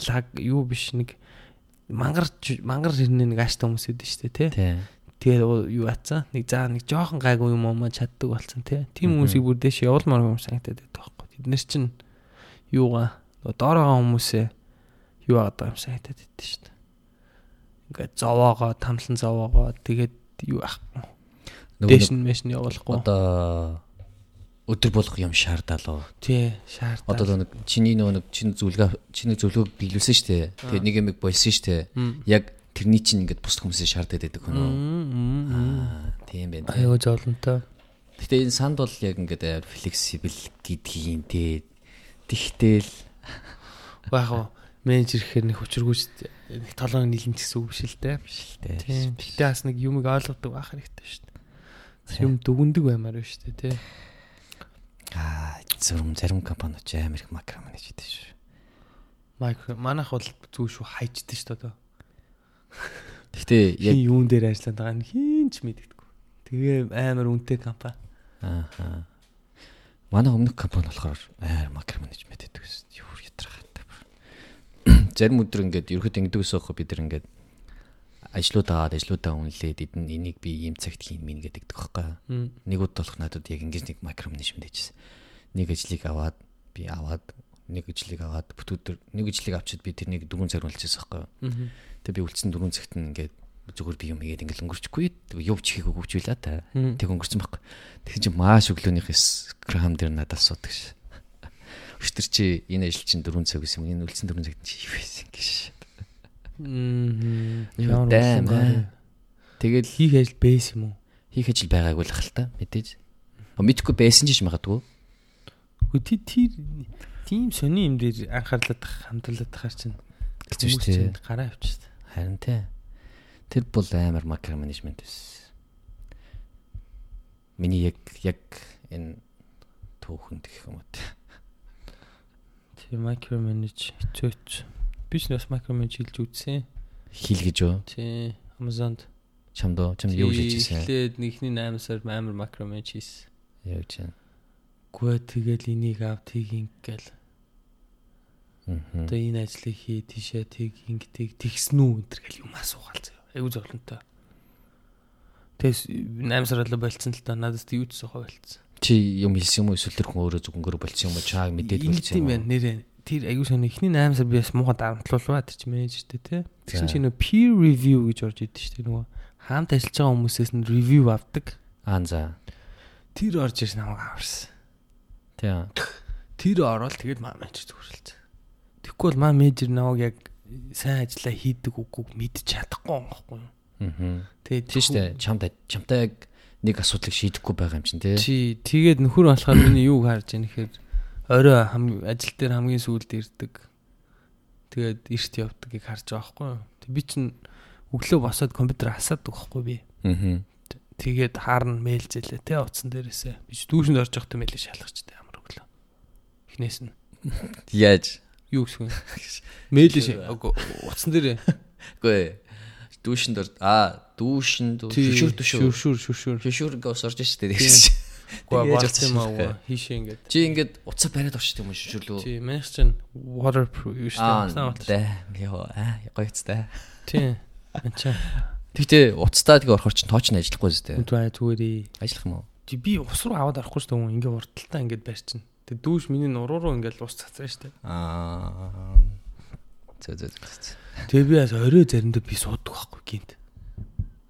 Speaker 1: лаг юу биш нэг мангар мангар хэрнээ нэг ааштай хүмүүс идэв штэ тий. Тэгээд юу атсан? Нэг заа нэг жоохон гайгүй юм уу чаддаг болсон тий. Тим хүмүүсийг бүр дэш явуулмаар юм санагдаад байдаг байхгүй. Тэд нар чинь юугаа нөгөө доорогоо хүмүүсээ юу байгаа юм санагдаад байдаг дээ. Ингээд зовоогоо, тамлан зовоогоо тэгээд юу ах
Speaker 2: Нөгөө
Speaker 1: дэш
Speaker 2: нэг
Speaker 1: нь мэш нь явуулахгүй.
Speaker 2: одоо өдөр болох юм шаардалаа.
Speaker 1: тий, шаардаа.
Speaker 2: Одоо нэг чиний нөгөө нэг чин зүлгээ чиний зөвлөгөөг биелүүлсэн шүү дээ. Тэгээд нэг юм болсон шүү дээ. Яг тэрний чинь ингээд бус хүмүүсээ шаардаад байдаг хүн үү? Аа, тийм байна. тий.
Speaker 1: Аюу золонтой.
Speaker 2: Гэтэ энэ санд бол яг ингээд амар флексибл гэдгийг тий. Тэгтэл
Speaker 1: Яг уу менежер гэхээр нэг хүчргүүч нэг толгойн нийлэн гэсэн үг биш л дээ.
Speaker 2: биш л дээ.
Speaker 1: Тийм. Гэтэ бас нэг юмыг ойлгодог байх хэрэгтэй шүү дээ. Юм дүгндэг баймаар байна шүү дээ, тий.
Speaker 2: Аа, зарим зарим компаниуд амар их макро менеж хийдэг шүү.
Speaker 1: Майкро манайх бол зүү шүү хайчдээ шүү дээ.
Speaker 2: Гэхдээ яг
Speaker 1: юун дээр ажиллаад байгаа нь хин ч мэддэггүй. Тэгээ амар үнэтэй компани.
Speaker 2: аа. Манай өмнөх компани болохоор амар макро менежмент хийдэг гэсэн. Юу. Зарим өдөр ингээд ерөөд ингэдэг ус аахгүй бид нар ингээд ажлуудаа ажлуудаа үнэлээд эдэн энийг би ийм цагт хийн мин гэдэг байхгүй. Нэг удаа болох надад яг ингэж нэг макро менежмент хийжсэн. Нэг ажлыг аваад би аваад нэг ажлыг аваад бүт өдөр нэг ажлыг авчид би тэрнийг дөрөв цаг үлчээсэн байхгүй. Тэгээ би үлдсэн дөрөв цагт нь ингээд зүгээр би юм хийгээд ингээл өнгөрчихгүй. Явж хийх үгүйч байлаа та. Тэг өнгөрсөн байхгүй. Тэг чи маш өглөөнийх скрам дээр надад асуудаг ш. Өчтөр чи энэ ажил чинь дөрөв цаг гэсэн юм. Энэ үлдсэн дөрөв цагт чи байсан гэж.
Speaker 1: Мм.
Speaker 2: Аа. Тэгэл
Speaker 1: хийх ажил бэс юм уу?
Speaker 2: хийх ажил байгаагүй л хэл та мэдээж. Мэдхгүй байсан ч гэж магадгүй.
Speaker 1: Хөө тий тий тийм сони юм дээр анхаарлаад хамтлаад тахаар чинь
Speaker 2: Хэцүү шүү дээ.
Speaker 1: гараа авчихсан.
Speaker 2: Харин тий. Тэр бол амар макро менежмент байсан. Миний яг яг энэ түүхэнд гэх юм уу. тий.
Speaker 1: Тий микро менеж хэцүүч. Би ч бас менеж хийж үзсэн.
Speaker 2: Хил гэж юу?
Speaker 1: Тий Amazon-д
Speaker 2: Чамд уу? Чам юу хийж хийсэн?
Speaker 1: Эхлээд нэгний 8 сар амар менеж хийсэн.
Speaker 2: Яа гэж байна.
Speaker 1: Гүй тэгэл энийг ав тийг ингээл.
Speaker 2: Мгм.
Speaker 1: Одоо энэ ажлыг хий тийшээ тийг ингэдэг тэгсэн үү энэ гэл юм асуугаал заяа. Айгу зовлонтой. Тэгээс 8 сар болоо болцсон л та надаас юу ч сохоо болцсон.
Speaker 2: Чи юм хэлсэн юм уу эсвэл тэр хүн өөрөө зүгөнгөөр болцсон юм уу? Чааг мэдээд болцсон
Speaker 1: юм байна нэрээ. Тэр аюу сан ихний 8 сар биес муухай дарамтлуулваа тэр чи менежертэй те. Тэгсэн чи нөө peer review гэж орж идэв шүү дээ нөгөө хаамт ажиллаж байгаа хүмүүсээс нь review авдаг.
Speaker 2: Аа за.
Speaker 1: Тэр орж ирсэн намайг аварсан.
Speaker 2: Тийм.
Speaker 1: Тэр ороод тэгээд маа менежер зүгөрлөж. Тэгэхгүй бол маа менежер намайг яг сайн ажиллаа хийдэг үгүй мэдчих чадахгүй юм баггүй юу?
Speaker 2: Аа.
Speaker 1: Тэгээд
Speaker 2: Тийм шүү дээ. Чамд чамтай яг нэг асуудлыг шийдэхгүй байгаа юм чинь тий.
Speaker 1: Чи тэгээд нөхөр болохоор миний юуг харж яах нэхэр орой ажил дээр хамгийн сүүлд ирдэг. Тэгээд эрт явдагыг харж байгаа байхгүй юу? Би чинь өглөө босоод компьютер асаадаг байхгүй би.
Speaker 2: Аа.
Speaker 1: Тэгээд хаарна мэйл зээлээ те утсан дээрээсээ. Би дүүшинд орж явахдаа мэйлээ шалгачтай амар өглөө. Эхнээс нь
Speaker 2: Яаж?
Speaker 1: юу гэсэн юм? Мэйлээ. Утсан дээрээ.
Speaker 2: Үгүй. Дүүшинд ор аа дүүшинд шүшүр дүүшүр
Speaker 1: шүршүр шүршүр.
Speaker 2: шүшүргээ ус орж штэ тэгэж.
Speaker 1: Гоо
Speaker 2: Тэгээж
Speaker 1: болц юм аа хийшээ ингээд.
Speaker 2: Чи ингээд уцаа бариад орчт юм уу шүшүрлөө?
Speaker 1: Тий, манайх чинь waterproof юу дээ.
Speaker 2: дээ. Яа, аа, гоёцтай.
Speaker 1: Тий. Ачаа.
Speaker 2: Тэгтээ уцтаа тэгээ орохор чинь тооч нь ажиллахгүй зү
Speaker 1: Үгүй зүгээрээ.
Speaker 2: Ажиллах юм уу?
Speaker 1: Чи би ус руу аваад орохгүй шүү дээ. Ингээ урталтаа ингээд барьчин. Тэг дүүш миний нуруу руу ингээд ус цацраа шүү дээ.
Speaker 2: Аа. Зөө зөө.
Speaker 1: Тэгээ би бас орой заримдаа би суудаг байхгүй гинт.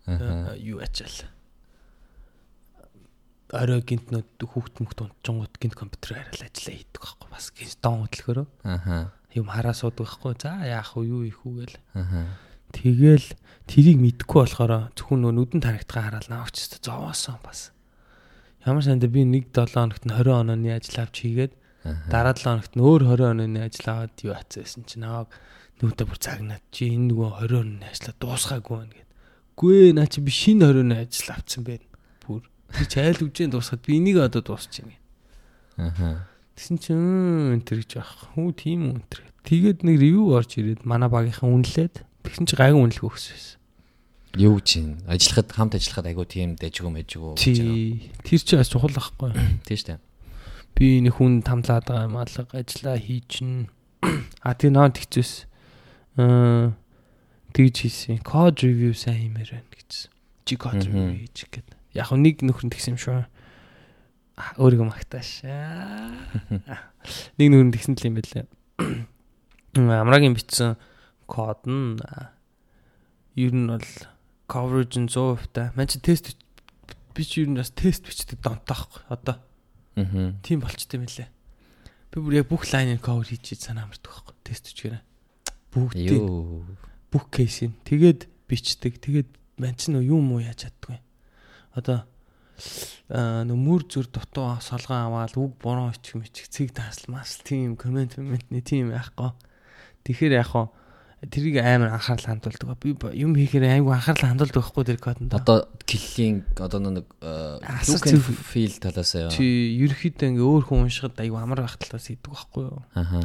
Speaker 2: Аа.
Speaker 1: Юу ачаал. Орой гинт нөт хүүхд мөхт унтчингууд гинт компьютер хараад ажиллаа хийдэг байхгүй бас гинт дон хөдөлгөөрөө
Speaker 2: Аха.
Speaker 1: юм хараа суудаг байхгүй. За яах вэ юу их үү гээл.
Speaker 2: Аха.
Speaker 1: Тэгэл тэрийг мэдхгүй болохоор зөвхөн нөө нүдэн тарагдгаа хараад навч өстө зовоосон бас. Ямар санда би нэг 7 хоногт нь 20 онооны ажил авч хийгээд дараа 7 хоногт нь өөр 20 онооны ажил аваад юу хацсан чинь наваг нүдэ бүр цагнаад чи энэ нөгөө 20 онооны ажлаа дуусгаагүй байна гэд. Гүй наа чи би шинэ 20 онооны ажил авцсан байна. Бүр би ч айл үжийн дуусгаад би энийг одоо дуусчихна.
Speaker 2: Аха.
Speaker 1: Тэгсэн чинь энэ гэж аах. Хүү тийм төр. Тэгээд нэг ревю орж ирээд манай багийнхан үнэлээд тэгсэн чи гайгүй үнэлэх өгсөн байсан.
Speaker 2: Юу чинь ажиллахад хамт ажиллахад айгу тийм дэжгүй мэжгүй.
Speaker 1: Тий. Тэр чи бас чухал байхгүй.
Speaker 2: Тийм шүү дээ.
Speaker 1: Би нэг хүн тамлаад байгаа юм алга ажиллаа хийчин. А тий наа тэгчээс аа тэгж хийсэн. Code review сайн хиймээр байна гэсэн. Чи code review хийж гээд. Яг хөө нэг нөхөр тэгсэн юм шүү. Өөрийгөө магтааш. Аа. Нэг нөхөр тэгсэн л юм байлаа. Амрагийн бичсэн код нь аа, ер нь бол coverage нь 100% та. Ман чи тест би чи ер нь бас тест бичдэг донтохгүй. Одоо
Speaker 2: Аха.
Speaker 1: тийм болчтой юм лээ. Би бүр яг бүх лайныг cover хийж санаа амардаг байхгүй. Тест бичгээрээ. Бүгдийг
Speaker 2: Юу.
Speaker 1: Бүх кейсийг тэгээд бичдэг. Тэгээд ман чи нөө юм уу яаж чаддгүй. Одоо аа нөө мөр зүр дутуу солгоо аваад үг буруу ичих мэчих цэг таасл мас тийм комент комментний тийм яахгүй. Тэгэхээр яг хаа тэрийг амар анхаарал хандуулдаг. Би юм хийхээр айгүй анхаарал хандуулдаг байхгүй тэр кодонд.
Speaker 2: Одоо киллийн одоо нэг look and feel талаас аа.
Speaker 1: чи ерөөхдөө ингээ өөр хүн уншихад айгүй амар байх талаас хийдэг байхгүй юу?
Speaker 2: Аха.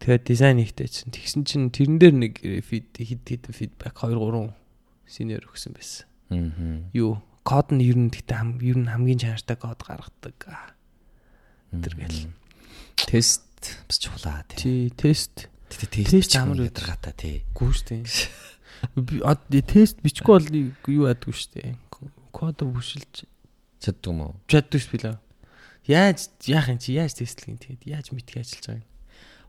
Speaker 1: Тэгээд дизайн ихтэй чинь тэгсэн чинь тэрэн дээр нэг фид хид хид фидбек 2 3 синер өгсөн байсан.
Speaker 2: Мгм.
Speaker 1: Юу код нь ер нь гэхдээ хам ер нь хамгийн чанартай код гаргадаг. Тэр гэл.
Speaker 2: Тест бас чухлаа тий.
Speaker 1: Чи тест
Speaker 2: Тэгтээ
Speaker 1: Тест амар
Speaker 2: ядаргаатай тий.
Speaker 1: од тест бичихгүй бол юу ядгүй штэ. Код бүшилж
Speaker 2: Чаддаг юм уу?
Speaker 1: чаддгүй ш билээ. Яаж яах юм чи яаж тестлэх юм тэгээд яаж мэдхий ажиллаж.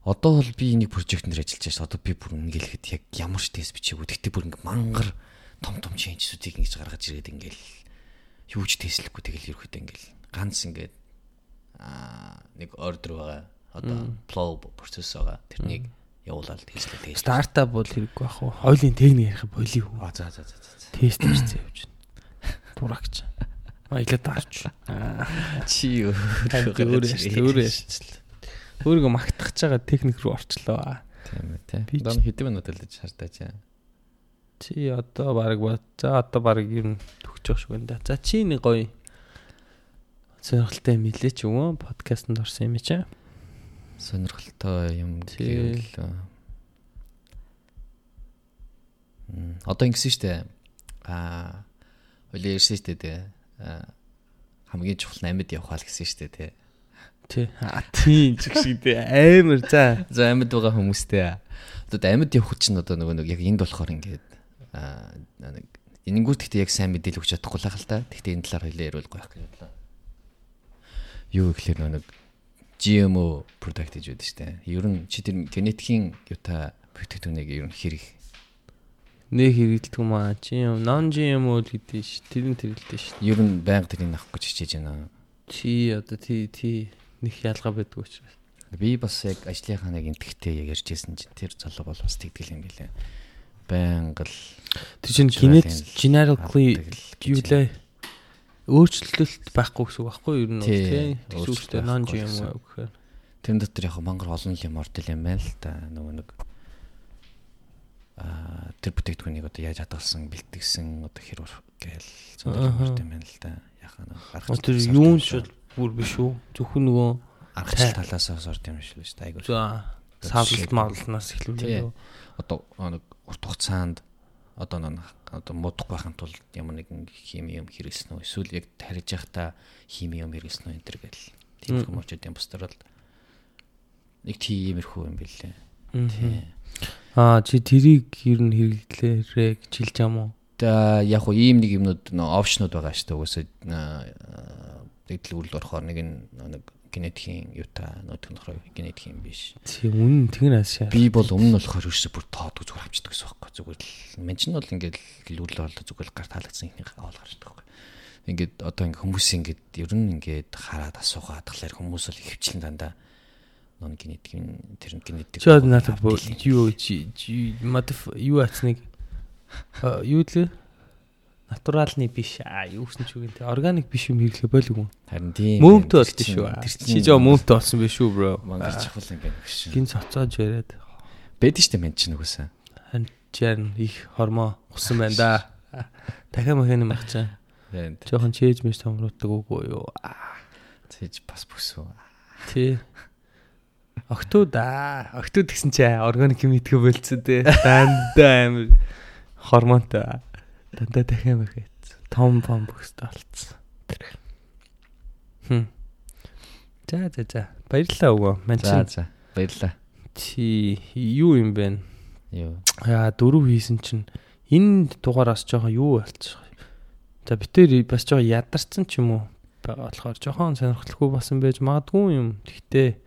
Speaker 2: Одоо бол би нэг прожект нэр ажиллаж байна. Одоо би бүр ингээл хэд яг ямар ч тест бичээгүй. Тэгтээ бүр ингээ мангар том том ченжсүүдийг ингэж гаргаж ирээд ингээл юу ч тестлэхгүй тэгэл ерөөхдөө ингээл ганц ингээд аа нэг ордер байгаа. Одоо flow процесс байгаа. Тэрнийг явуулаад тестлээ.
Speaker 1: Стартап бол хэрэггүй ах уу. Хойлын техник ярих болио.
Speaker 2: Аа за за за за.
Speaker 1: Тест хийсэн явж байна. Дурагч. Маялаа дарч.
Speaker 2: Чи юу?
Speaker 1: өөр яш өөр яш. Байгаа техник рүү орчлоо.
Speaker 2: Тийм ээ тий. Одоо хэдэн минут л шаардаж байна.
Speaker 1: Чи одоо баг бат. За одоо баг ер нь төгсөж шүү гэнэ. За чи нэг гоё сонирхолтой юм илээ ч юм уу подкастт орсон юм чи.
Speaker 2: Сонирхолтой юм гэвэл м, одоо ингэсэн штэ аа хоёлаа ярьсан штэ тэ аа, хамгийн чухал амьд явах хаа л гэсэн штэ тэ
Speaker 1: Тий. А тийм ч шиг тий амар за.
Speaker 2: за амьд байгаа хүмүүстэй одоо амьд явах чинь одоо нөгөө нэг яг энд болохоор ингээд аа, нэг энэнгүүт гэхдээ яг сайн мэдээлэл өгч чадахгүй л хэл та. Гэхдээ энэ талаар хэлээ ярил гоох гэж бодлоо. Юу гэхлээр нэг GMO product гэж байдаг шүү дээ. Ер нь чи тэр генетикийн юута бүтээгдэхүүнийг ер нь хэрэг
Speaker 1: Нэ хэрэгэлдэг юм аа. GM, non GMO гэдэг ш. Тэр нь тэрэлдэг ш.
Speaker 2: ер нь байнга тэрийг авах гэж хичээж байна.
Speaker 1: Чи одоо тий тий нэг ялгаа байдгүй учраас.
Speaker 2: Би бас яг ажлынхаа нэг энтгтэй яг ярьжсэн чинь тэр залуу бол бас тэгдэл юм билээ. Байнга л
Speaker 1: Тэр чинь генет generically юу лээ өөрчлөлт байхгүй гэсэн үг байхгүй юу ер нь бол
Speaker 2: Тий,
Speaker 1: тий.
Speaker 2: өөрчлөлт
Speaker 1: non GMO гэхээр.
Speaker 2: тэрэн дотор яг мангар олон юм ордол юм байна л да. Нөгөө нэг аа тэр бүтээгдэхүүнийг одоо яаж хадгалсан, бэлтгэсэн одоо хэр гээл зөндөл юм байна л да. Яхаа нэг
Speaker 1: Оо, Тэр юун ч бүр биш үү? Зөвхөн нөгөө
Speaker 2: аргачлал талаас нь орд юм шиг л шүү дээ. Айгуу.
Speaker 1: за савлт маглнаас
Speaker 2: Тий.
Speaker 1: эхлүүлээ.
Speaker 2: Одоо нэг урт хугацаанд одоо нэг одоо муудах байхын тулд ямар нэгэн хими юм хэрэгсэн үү эсвэл яг тарьж явахдаа хими юм хэрэгсэн үү энэ төр гэл тийм
Speaker 1: Мм.
Speaker 2: хүмүүжүүд юм бусдаар л нэг тиймэрхүү юм билээ.
Speaker 1: Мгм.
Speaker 2: Тий.
Speaker 1: Аа чи тэрийг ер нь хэрэглээрээ гэж хэлж юм уу?
Speaker 2: За яг хуу ийм нэг юмнууд нөө опшнууд байгаа шүү дээ. Угсаа дэглэл үйл орохоор нэг нь нэг генетикийн юута нөтгөн нөхрөө генетик юм биш.
Speaker 1: Тий үнэн тэгнэ ашаа.
Speaker 2: Би бол өмнө нь болохоор ерөөсө бүр тоодгүй зүгээр авчдаг гэсэн байхгүй. Зүгээр л мен чинь бол ингээд л үл бол зүгээр л гар таалагдсан ихний гавал гарчдаг байхгүй. Ингээд одоо ингээд хүмүүс ингээд ер нь ингээд хараад асуугаад тахлаар хүмүүс бол ихвчлэн дандаа нон генетикийн тэр генетик
Speaker 1: одоо надад юу чи модиф юу ацныг юу лээ? Натуралны биш аа юу гэсэн ч үгүй те органик биш юм хэрэглээ болов уу?
Speaker 2: харин тийм Тэр чинь-
Speaker 1: шүү.
Speaker 2: тэр
Speaker 1: Чи
Speaker 2: чинь
Speaker 1: жоо мөвтэй болсон биш үү бро?
Speaker 2: мангар чахвал ингээд өгшин.
Speaker 1: Гин цоцоож яриад
Speaker 2: Бэдэж штэ мен чинь үгүйсэн.
Speaker 1: чарн их хормоо усан байна да. Дахиад махны махчаа.
Speaker 2: Яа
Speaker 1: Жохон чээж мэс томрууддаг үгүй юу?
Speaker 2: цэж бас бүсүү.
Speaker 1: Тий. Октод аа, октод гэсэн чи органик юм идэхэ болцсон те. Дандаа амир хормонтой. Дандаа дахиад махад. Том пом бөхстэй болцсон. Хм. За за за. Баярлалаа өгөө. Ман
Speaker 2: За
Speaker 1: чинь
Speaker 2: за баярлаа.
Speaker 1: чи юу юм бэ?
Speaker 2: Юу.
Speaker 1: Яа дөрөв хийсэн чинь энэ дугаараас жоохон юу болчих. За битээр бас жоохон ядарсан ч юм уу болохоор жоохон сонирхолтой басан байж магадгүй юм. Гэхдээ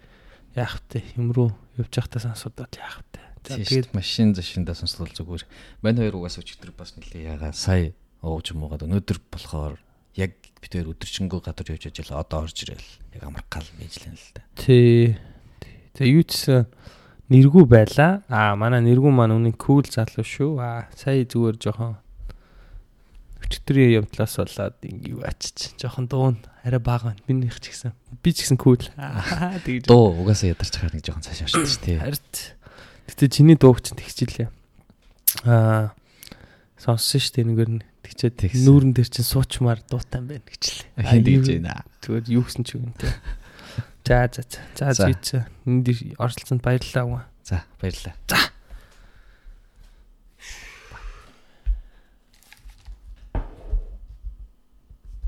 Speaker 1: яах вэ? Юм руу явж байхдаа сонсодод яах вэ?
Speaker 2: Тэгээд машин зашиндаа сонслол зүгээр. Мань хоёр угаас өчигдөр бас нэлээ ягаа сая ууж муугаад өнөөдөр болохоор яг бид хоёр өдөржингөө гадар явж ажиллаа одоо орж ирэл. Яг амаркал мэйжлэн л да.
Speaker 1: тий. За юу ч нэргүү байла. Аа манай нэргүү маань үний кул залуу шүү. Аа сая зүгээр жоохон өчтөрийн явдлаас болоод ингэ юу ачиж жоохон дуун арай бага байна. Минийх ч гэсэн. Би ч гэсэн кул. Аа тэгж.
Speaker 2: Дуу угаасаа ядарч хахаар нэг жоохон цааш орчихсон шүү дээ.
Speaker 1: Харт. Гэтэ чиний дууг чинь тэгчихлээ. Аа сонссон шүү дээ нэгээр нь тэгчээд
Speaker 2: Тэгсэн.
Speaker 1: нүүрэн дээр чинь суучмаар дуутаан байна гэчлээ.
Speaker 2: Хин дийж байна.
Speaker 1: Зүгээр юу гэсэн ч үгүй нэ. За за за. За зүйч. Энд оролцсонд баярлалаа.
Speaker 2: За баярлаа.
Speaker 1: За